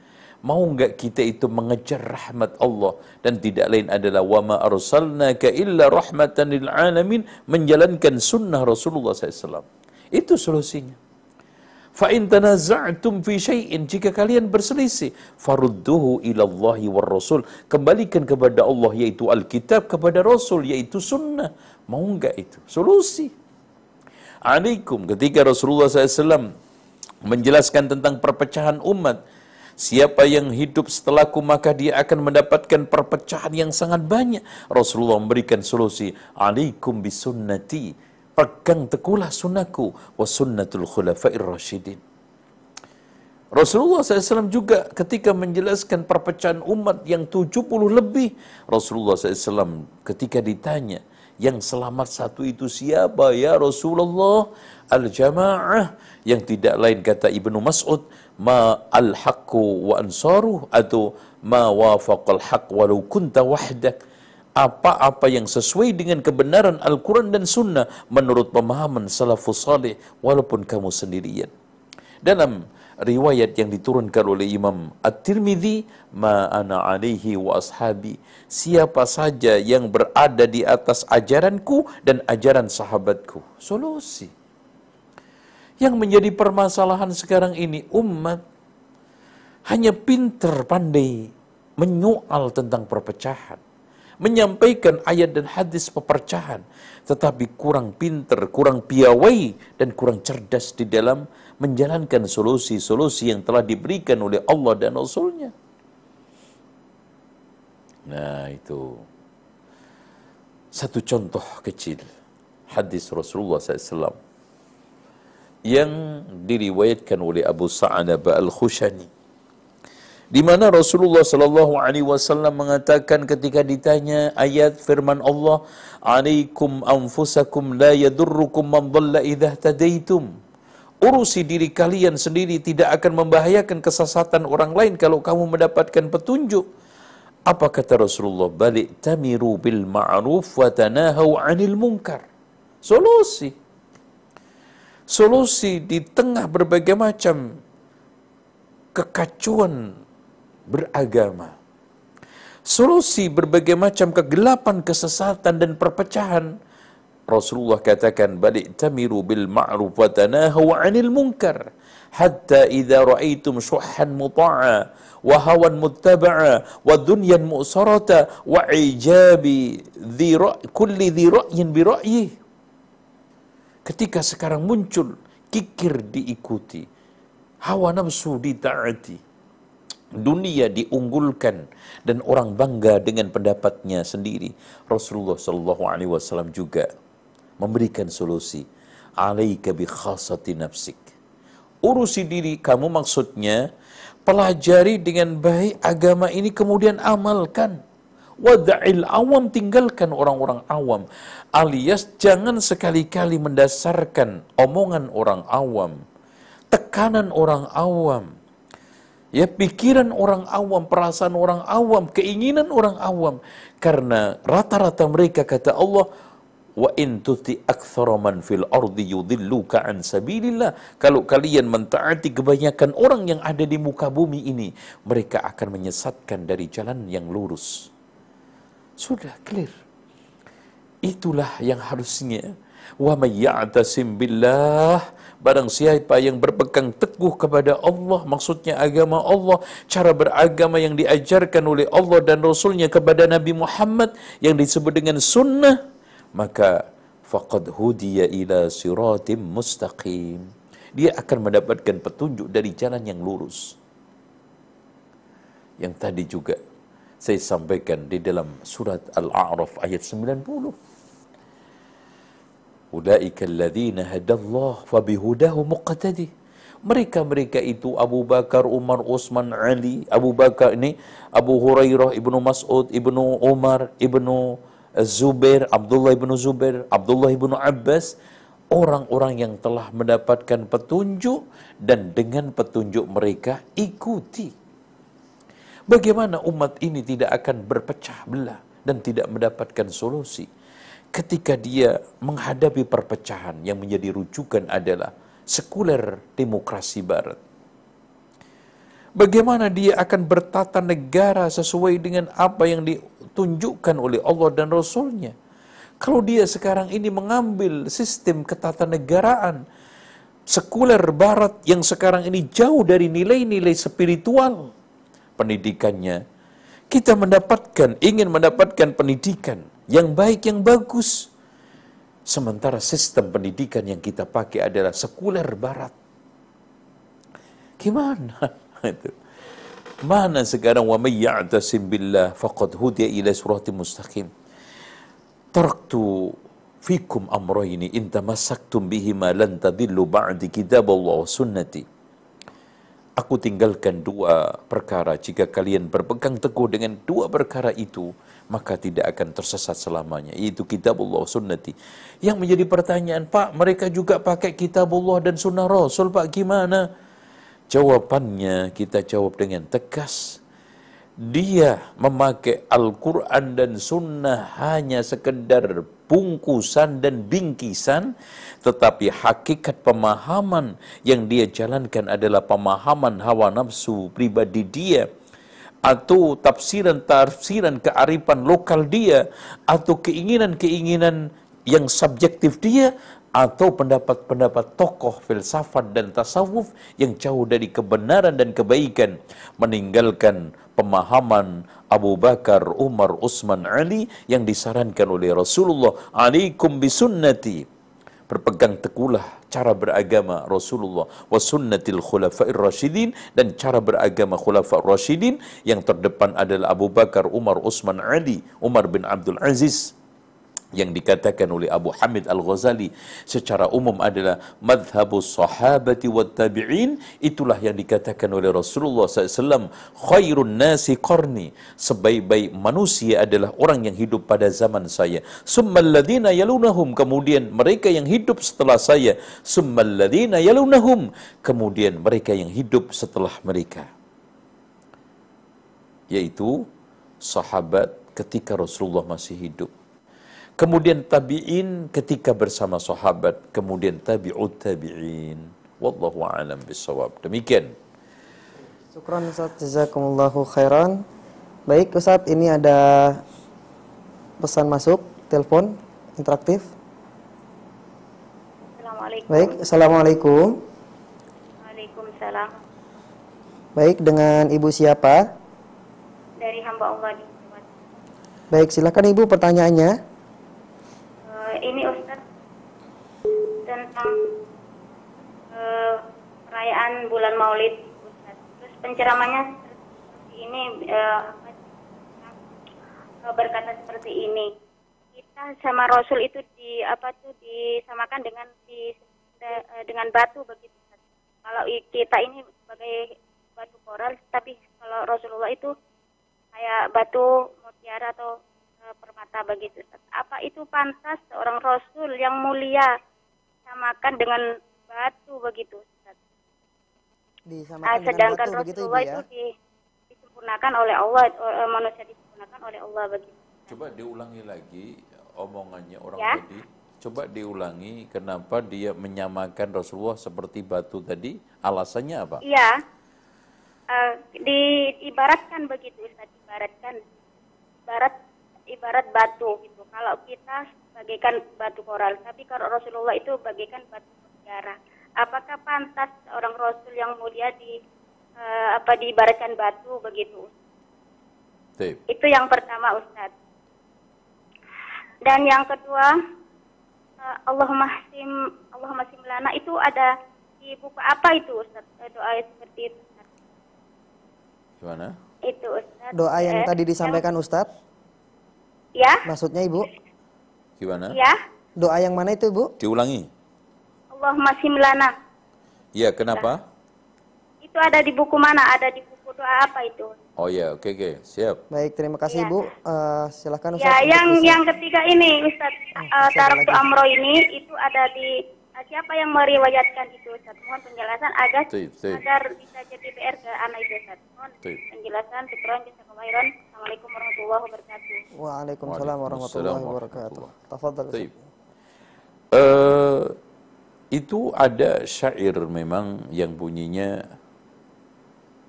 Mau enggak kita itu mengejar rahmat Allah? Dan tidak lain adalah wa ma arsalnaka illa rahmatan lil alamin menjalankan sunnah Rasulullah SAW. Itu solusinya. Fa in tanaza'tum fi syai'in jika kalian berselisih farudduhu ila Allah war Rasul kembalikan kepada Allah yaitu Alkitab kepada Rasul yaitu sunnah. Mau enggak itu? Solusi. Alaikum. Ketika Rasulullah SAW menjelaskan tentang perpecahan umat Siapa yang hidup setelahku maka dia akan mendapatkan perpecahan yang sangat banyak. Rasulullah memberikan solusi, "Alaikum bisunnati pegang teguhlah sunnahku wa sunnatul khulafair rasyidin. Rasulullah SAW juga ketika menjelaskan perpecahan umat yang 70 lebih, Rasulullah SAW ketika ditanya, yang selamat satu itu siapa ya Rasulullah? Al-jamaah yang tidak lain kata Ibnu Mas'ud, ma al-haqqu wa ansaruh atau ma wafaqal haqq walau kunta wahdak apa-apa yang sesuai dengan kebenaran Al-Quran dan Sunnah menurut pemahaman salafus salih walaupun kamu sendirian. Dalam riwayat yang diturunkan oleh Imam At-Tirmidzi, ma ana alaihi wa ashabi. Siapa saja yang berada di atas ajaranku dan ajaran sahabatku. Solusi. Yang menjadi permasalahan sekarang ini umat hanya pinter pandai menyoal tentang perpecahan menyampaikan ayat dan hadis pepercahan, tetapi kurang pinter, kurang piawai, dan kurang cerdas di dalam menjalankan solusi-solusi yang telah diberikan oleh Allah dan Rasulnya. Nah itu satu contoh kecil hadis Rasulullah SAW yang diriwayatkan oleh Abu Sa'anaba Al-Khushani di mana Rasulullah sallallahu alaihi wasallam mengatakan ketika ditanya ayat firman Allah, "Alaikum anfusakum la yadurrukum man dhalla idza tadaitum." Urusi diri kalian sendiri tidak akan membahayakan kesesatan orang lain kalau kamu mendapatkan petunjuk. Apa kata Rasulullah? Balik tamiru bil ma'ruf wa tanahau 'anil munkar. Solusi. Solusi di tengah berbagai macam kekacauan beragama. Solusi berbagai macam kegelapan, kesesatan dan perpecahan. Rasulullah katakan balik tamiru bil ma'ruf wa tanahu 'anil munkar ra'aitum syuhan muta'a wa hawan muttaba'a wa dunyan mu'sarata wa dhi kulli dhi ra'yin bi ra'yih ketika sekarang muncul kikir diikuti hawa nafsu ditaati dunia diunggulkan dan orang bangga dengan pendapatnya sendiri. Rasulullah Shallallahu Alaihi Wasallam juga memberikan solusi. Alaika bi khasati nafsik. Urusi diri kamu maksudnya pelajari dengan baik agama ini kemudian amalkan. Wada'il awam tinggalkan orang-orang awam. Alias jangan sekali-kali mendasarkan omongan orang awam. Tekanan orang awam ya pikiran orang awam, perasaan orang awam, keinginan orang awam. Karena rata-rata mereka kata Allah, wa in tuti man fil ardi yudilluka an sabilillah kalau kalian mentaati kebanyakan orang yang ada di muka bumi ini mereka akan menyesatkan dari jalan yang lurus sudah clear itulah yang harusnya wa may billah Barang siapa yang berpegang teguh kepada Allah, maksudnya agama Allah, cara beragama yang diajarkan oleh Allah dan Rasulnya kepada Nabi Muhammad yang disebut dengan sunnah, maka faqad hudiya ila siratim mustaqim. Dia akan mendapatkan petunjuk dari jalan yang lurus. Yang tadi juga saya sampaikan di dalam surat Al-A'raf ayat 90 Ulaika alladhina hadallah fabihudahu muqtadi. Mereka-mereka itu Abu Bakar, Umar, Utsman, Ali, Abu Bakar ini Abu Hurairah, Ibnu Mas'ud, Ibnu Umar, Ibnu Zubair, Abdullah ibnu Zubair, Abdullah ibnu Abbas, orang-orang yang telah mendapatkan petunjuk dan dengan petunjuk mereka ikuti. Bagaimana umat ini tidak akan berpecah belah dan tidak mendapatkan solusi? ketika dia menghadapi perpecahan yang menjadi rujukan adalah sekuler demokrasi barat. Bagaimana dia akan bertata negara sesuai dengan apa yang ditunjukkan oleh Allah dan Rasulnya. Kalau dia sekarang ini mengambil sistem ketatanegaraan sekuler barat yang sekarang ini jauh dari nilai-nilai spiritual pendidikannya, kita mendapatkan, ingin mendapatkan pendidikan yang baik, yang bagus. Sementara sistem pendidikan yang kita pakai adalah sekuler barat. Gimana? Mana sekarang wa may ya'tasim billah faqad hudiya ila suratim mustaqim. Taraktu fikum amrayni in tamassaktum bihima lan tadillu ba'di kitab Allah wa sunnati. Aku tinggalkan dua perkara. Jika kalian berpegang teguh dengan dua perkara itu maka tidak akan tersesat selamanya. Yaitu kitabullah sunnati. Yang menjadi pertanyaan Pak mereka juga pakai kitabullah dan sunnah Rasul Pak gimana? Jawabannya kita jawab dengan tegas. Dia memakai Al-Quran dan Sunnah hanya sekedar bungkusan dan bingkisan, tetapi hakikat pemahaman yang dia jalankan adalah pemahaman hawa nafsu pribadi dia, atau tafsiran-tafsiran kearifan lokal dia, atau keinginan-keinginan yang subjektif dia, atau pendapat-pendapat tokoh filsafat dan tasawuf yang jauh dari kebenaran dan kebaikan meninggalkan pemahaman Abu Bakar, Umar, Utsman, Ali yang disarankan oleh Rasulullah alaikum bisunnati. Berpegang teguhlah cara beragama Rasulullah wa sunnatil khulafair rasyidin. Dan cara beragama khulafair rasyidin yang terdepan adalah Abu Bakar, Umar, Utsman, Ali, Umar bin Abdul Aziz yang dikatakan oleh Abu Hamid Al-Ghazali secara umum adalah madhabus sahabati wa tabi'in. Itulah yang dikatakan oleh Rasulullah SAW khairun nasi qarni. Sebaik-baik manusia adalah orang yang hidup pada zaman saya. Summal ladina yalunahum. Kemudian mereka yang hidup setelah saya. Summal ladina yalunahum. Kemudian mereka yang hidup setelah mereka. Yaitu sahabat ketika Rasulullah masih hidup Kemudian tabi'in ketika bersama sahabat, kemudian tabi'ut tabi'in. Wallahu a'lam bisawab. Demikian. Syukran Ustaz, jazakumullahu khairan. Baik Ustaz, ini ada pesan masuk, telepon interaktif. Assalamualaikum. Baik, Assalamualaikum. Waalaikumsalam. Baik, dengan Ibu siapa? Dari hamba Allah di Baik, silakan Ibu pertanyaannya. Ini Ustaz tentang uh, perayaan bulan Maulid Ustaz. Terus penceramanya seperti ini uh, berkata seperti ini. Kita sama Rasul itu di apa tuh disamakan dengan di dengan batu begitu. Ustaz. Kalau kita ini sebagai batu koral, tapi kalau Rasulullah itu kayak batu mutiara atau permata begitu. Apa itu pantas seorang rasul yang mulia samakan dengan batu begitu Ustaz? Disamakan ah, sedangkan dengan batu, Rasulullah begitu, ya? itu di, disempurnakan oleh Allah, eh, manusia disempurnakan oleh Allah begitu. Coba diulangi lagi omongannya orang Ya. tadi. Coba diulangi kenapa dia menyamakan Rasulullah seperti batu tadi? Alasannya apa? Iya. Eh, diibaratkan begitu Ustaz, ibaratkan ibarat ibarat batu gitu. Kalau kita bagaikan batu koral, tapi kalau Rasulullah itu bagaikan batu mutiara. Apakah pantas orang Rasul yang mulia di eh, apa diibaratkan batu begitu? Tip. Itu yang pertama Ustaz. Dan yang kedua, eh, Allahumma sim Allahumma sim lana itu ada di buku apa itu Ustaz? Eh, Doa seperti itu. Ustaz. Gimana? Itu Ustaz. Doa yang Eh, tadi disampaikan Ustadz, Ya, maksudnya Ibu? Gimana? ya. Doa yang mana itu Ibu? Diulangi. Allahumma sim lana. Iya, kenapa? Itu ada di buku mana? Ada di buku doa apa itu? Oh ya, oke oke, siap. Baik, terima kasih Iya. Ibu. Eh, silakan Ustadz. Ya, yang yang ketiga ini Ustaz Oh, uh, masih. Amro ini itu ada di uh, siapa yang meriwayatkan itu Ustaz? Mohon penjelasan agar Baik, baik. agar bisa jadi PR ke anak itu Ustaz. Mohon Baik. penjelasan syukran jazakallahu khairan. Assalamualaikum warahmatullahi wabarakatuh. Waalaikumsalam warahmatullahi wabarakatuh. Tafadhal. Ustaz. Baik. Eh, itu ada syair memang yang bunyinya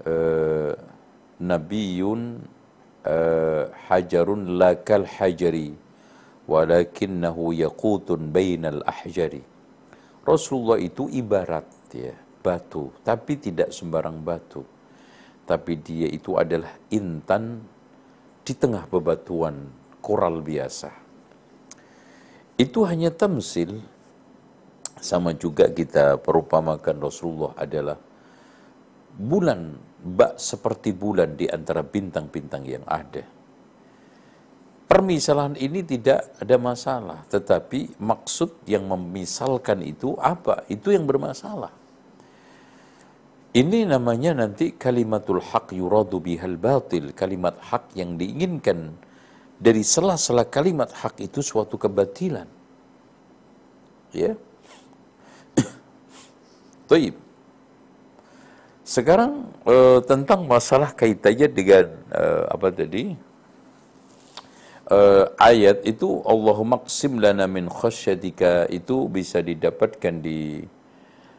eh, Nabiyun eh, hajarun lakal hajari walakinnahu yaqutun bainal ahjari. Rasulullah itu ibarat ya, batu, tapi tidak sembarang batu. Tapi dia itu adalah intan di tengah bebatuan koral biasa. Itu hanya tamsil sama juga kita perumpamakan Rasulullah adalah bulan bak seperti bulan di antara bintang-bintang yang ada. Permisalan ini tidak ada masalah, tetapi maksud yang memisalkan itu apa? Itu yang bermasalah. Ini namanya nanti kalimatul haq yuradu bihal batil, kalimat hak yang diinginkan dari sela-sela kalimat hak itu suatu kebatilan. Ya. Taib. Sekarang uh, tentang masalah kaitannya dengan uh, apa tadi? Uh, ayat itu Allahumma qsim lana min khasyatika itu bisa didapatkan di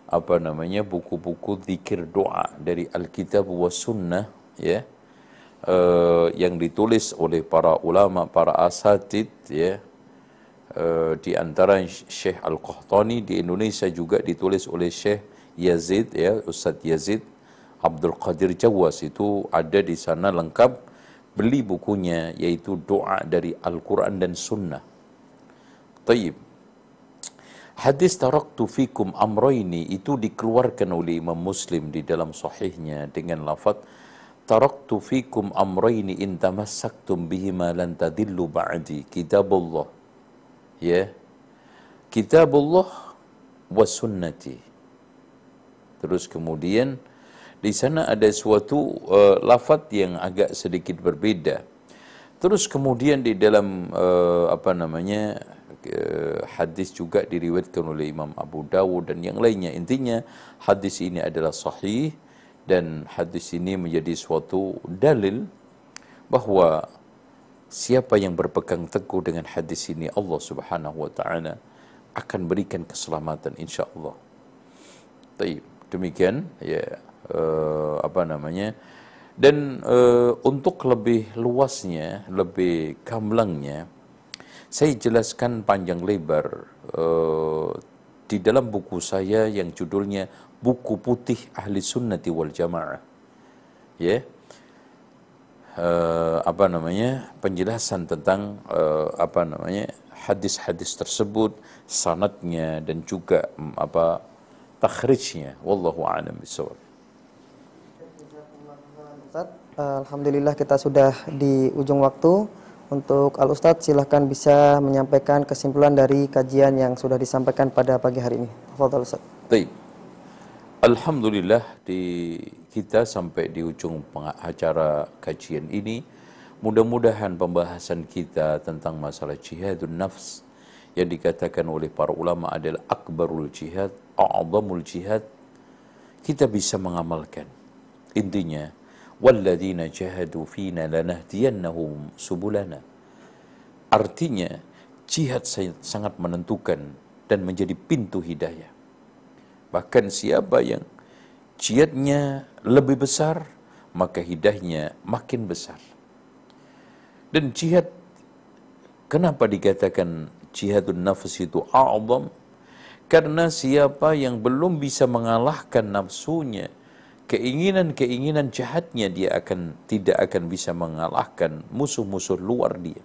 apa namanya buku-buku zikir doa dari Alkitab was Sunnah ya. Uh, yang ditulis oleh para ulama para asatid ya. Uh, di antara Syekh Al-Qahtani di Indonesia juga ditulis oleh Syekh Yazid ya Ustadz Yazid Abdul Qadir Jawas. Itu ada di sana lengkap beli bukunya yaitu doa dari Al-Quran dan Sunnah. Taib. Hadis taraktu fikum amroini itu dikeluarkan oleh Imam Muslim di dalam sahihnya dengan lafaz taraktu fikum amroini in tamassaktum bihima lan tadillu ba'di kitabullah ya kitabullah wa sunnati terus kemudian di sana ada suatu uh, lafaz yang agak sedikit berbeda. Terus kemudian di dalam uh, apa namanya uh, hadis juga diriwayatkan oleh Imam Abu Dawud dan yang lainnya. Intinya hadis ini adalah sahih dan hadis ini menjadi suatu dalil bahwa siapa yang berpegang teguh dengan hadis ini Allah Subhanahu wa taala akan berikan keselamatan insyaallah. Baik, demikian ya uh, apa namanya dan uh, untuk lebih luasnya, lebih gamblangnya, saya jelaskan panjang lebar uh, di dalam buku saya yang judulnya Buku Putih Ahli Sunnati wal Jamaah. Ya. Yeah. Uh, apa namanya? penjelasan tentang uh, apa namanya? hadis-hadis tersebut, sanatnya dan juga um, apa takhrijnya. Wallahu a'lam bishawab. Alhamdulillah kita sudah di ujung waktu. Untuk Al Ustadz silahkan bisa menyampaikan kesimpulan dari kajian yang sudah disampaikan pada pagi hari ini. Baik. Alhamdulillah di kita sampai di ujung acara kajian ini. Mudah-mudahan pembahasan kita tentang masalah jihadun nafs yang dikatakan oleh para ulama adalah akbarul jihad, a'zamul jihad. Kita bisa mengamalkan. Intinya, walladzina jahadu fina lanahdiyannahum subulana. Artinya jihad sangat menentukan dan menjadi pintu hidayah. Bahkan siapa yang jihadnya lebih besar, maka hidayahnya makin besar. Dan jihad, kenapa dikatakan jihadun nafs itu a'zam? Karena siapa yang belum bisa mengalahkan nafsunya, keinginan-keinginan jahatnya dia akan tidak akan bisa mengalahkan musuh-musuh luar dia.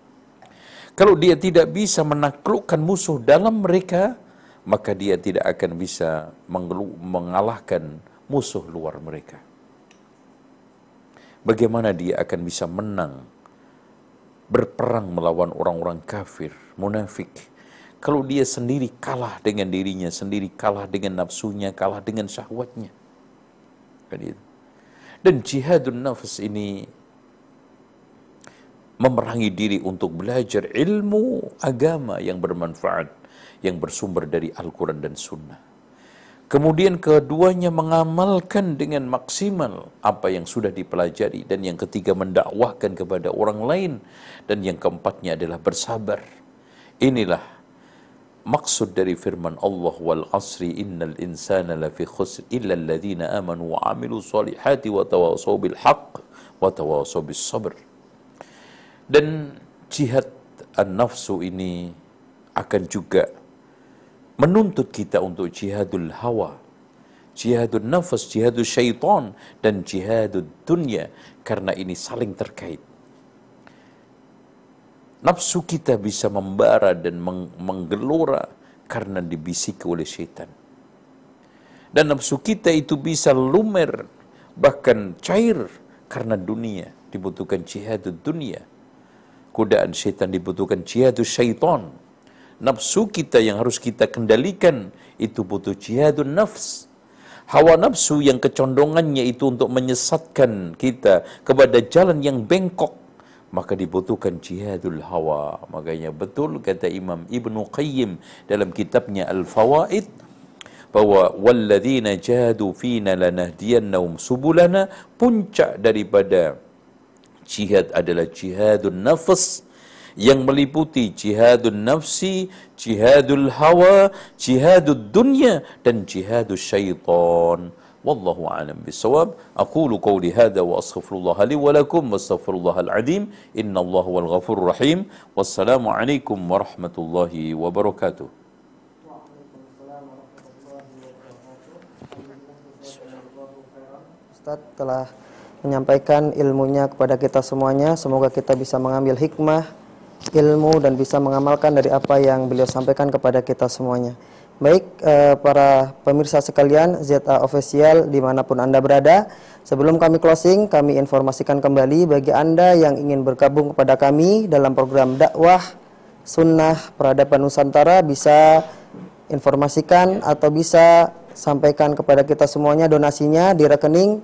Kalau dia tidak bisa menaklukkan musuh dalam mereka, maka dia tidak akan bisa mengalahkan musuh luar mereka. Bagaimana dia akan bisa menang berperang melawan orang-orang kafir, munafik, kalau dia sendiri kalah dengan dirinya sendiri, kalah dengan nafsunya, kalah dengan syahwatnya. Itu. Dan jihadun nafs ini memerangi diri untuk belajar ilmu agama yang bermanfaat, yang bersumber dari Al-Quran dan Sunnah. Kemudian keduanya mengamalkan dengan maksimal apa yang sudah dipelajari. Dan yang ketiga mendakwahkan kepada orang lain. Dan yang keempatnya adalah bersabar. Inilah maksud dari firman Allah wal asri innal insana lafi khusr illa alladhina amanu wa amilu salihati wa tawasaw bil haqq wa tawasaw bis sabr dan jihad an-nafsu ini akan juga menuntut kita untuk jihadul hawa jihadul nafas, jihadul syaitan dan jihadul dunia karena ini saling terkait Nafsu kita bisa membara dan menggelora karena dibisiki oleh setan. Dan nafsu kita itu bisa lumer, bahkan cair karena dunia. Dibutuhkan jihad dunia. godaan syaitan dibutuhkan jihadus syaitan. Nafsu kita yang harus kita kendalikan itu butuh jihadun nafs. Hawa nafsu yang kecondongannya itu untuk menyesatkan kita kepada jalan yang bengkok maka dibutuhkan jihadul hawa. Makanya betul kata Imam Ibnu Qayyim dalam kitabnya Al-Fawaid bahwa walladzina jahadu fina lanahdiyannahum subulana puncak daripada jihad adalah jihadun nafs yang meliputi jihadun nafsi, jihadul hawa, jihadul dunya dan jihadul syaitan. والله أعلم بالصواب أقول قولي هذا وأستغفر الله لي ولكم واستغفر الله العظيم إن الله هو الغفور الرحيم والسلام عليكم ورحمة الله وبركاته Ustaz telah menyampaikan ilmunya kepada kita semuanya. Semoga kita bisa mengambil hikmah, ilmu dan bisa mengamalkan dari apa yang beliau sampaikan kepada kita semuanya. Baik eh, para pemirsa sekalian ZA Official di mana pun Anda berada. Sebelum kami closing kami informasikan kembali bagi Anda yang ingin bergabung kepada kami dalam program dakwah sunnah peradaban Nusantara bisa informasikan atau bisa sampaikan kepada kita semuanya donasinya di rekening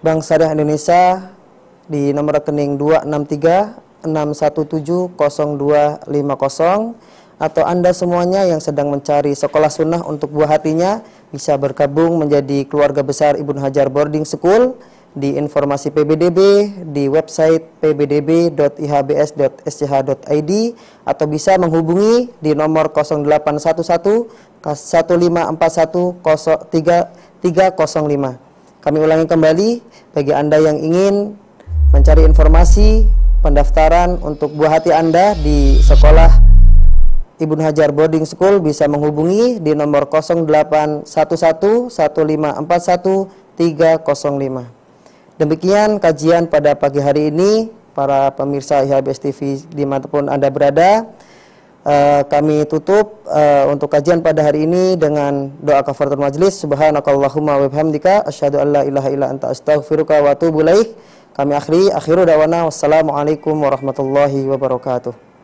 Bank Syariah Indonesia di nomor rekening 263 617 0250 atau Anda semuanya yang sedang mencari sekolah sunnah untuk buah hatinya bisa bergabung menjadi keluarga besar Ibnu Hajar Boarding School di informasi PBDB di website pbdb.ihbs.sch.id atau bisa menghubungi di nomor 0811 1541 305. Kami ulangi kembali bagi Anda yang ingin mencari informasi pendaftaran untuk buah hati Anda di sekolah Ibnu Hajar Boarding School bisa menghubungi di nomor 0811 Demikian kajian pada pagi hari ini. Para pemirsa IHBS TV di mana pun Anda berada. Uh, kami tutup uh, untuk kajian pada hari ini dengan doa kafaratul majlis. Subhanakallahumma wa bihamdika asyhadu an la ilaha illa anta astaghfiruka wa atubu ilaik. Kami akhiri akhiru dawana. Wassalamualaikum warahmatullahi wabarakatuh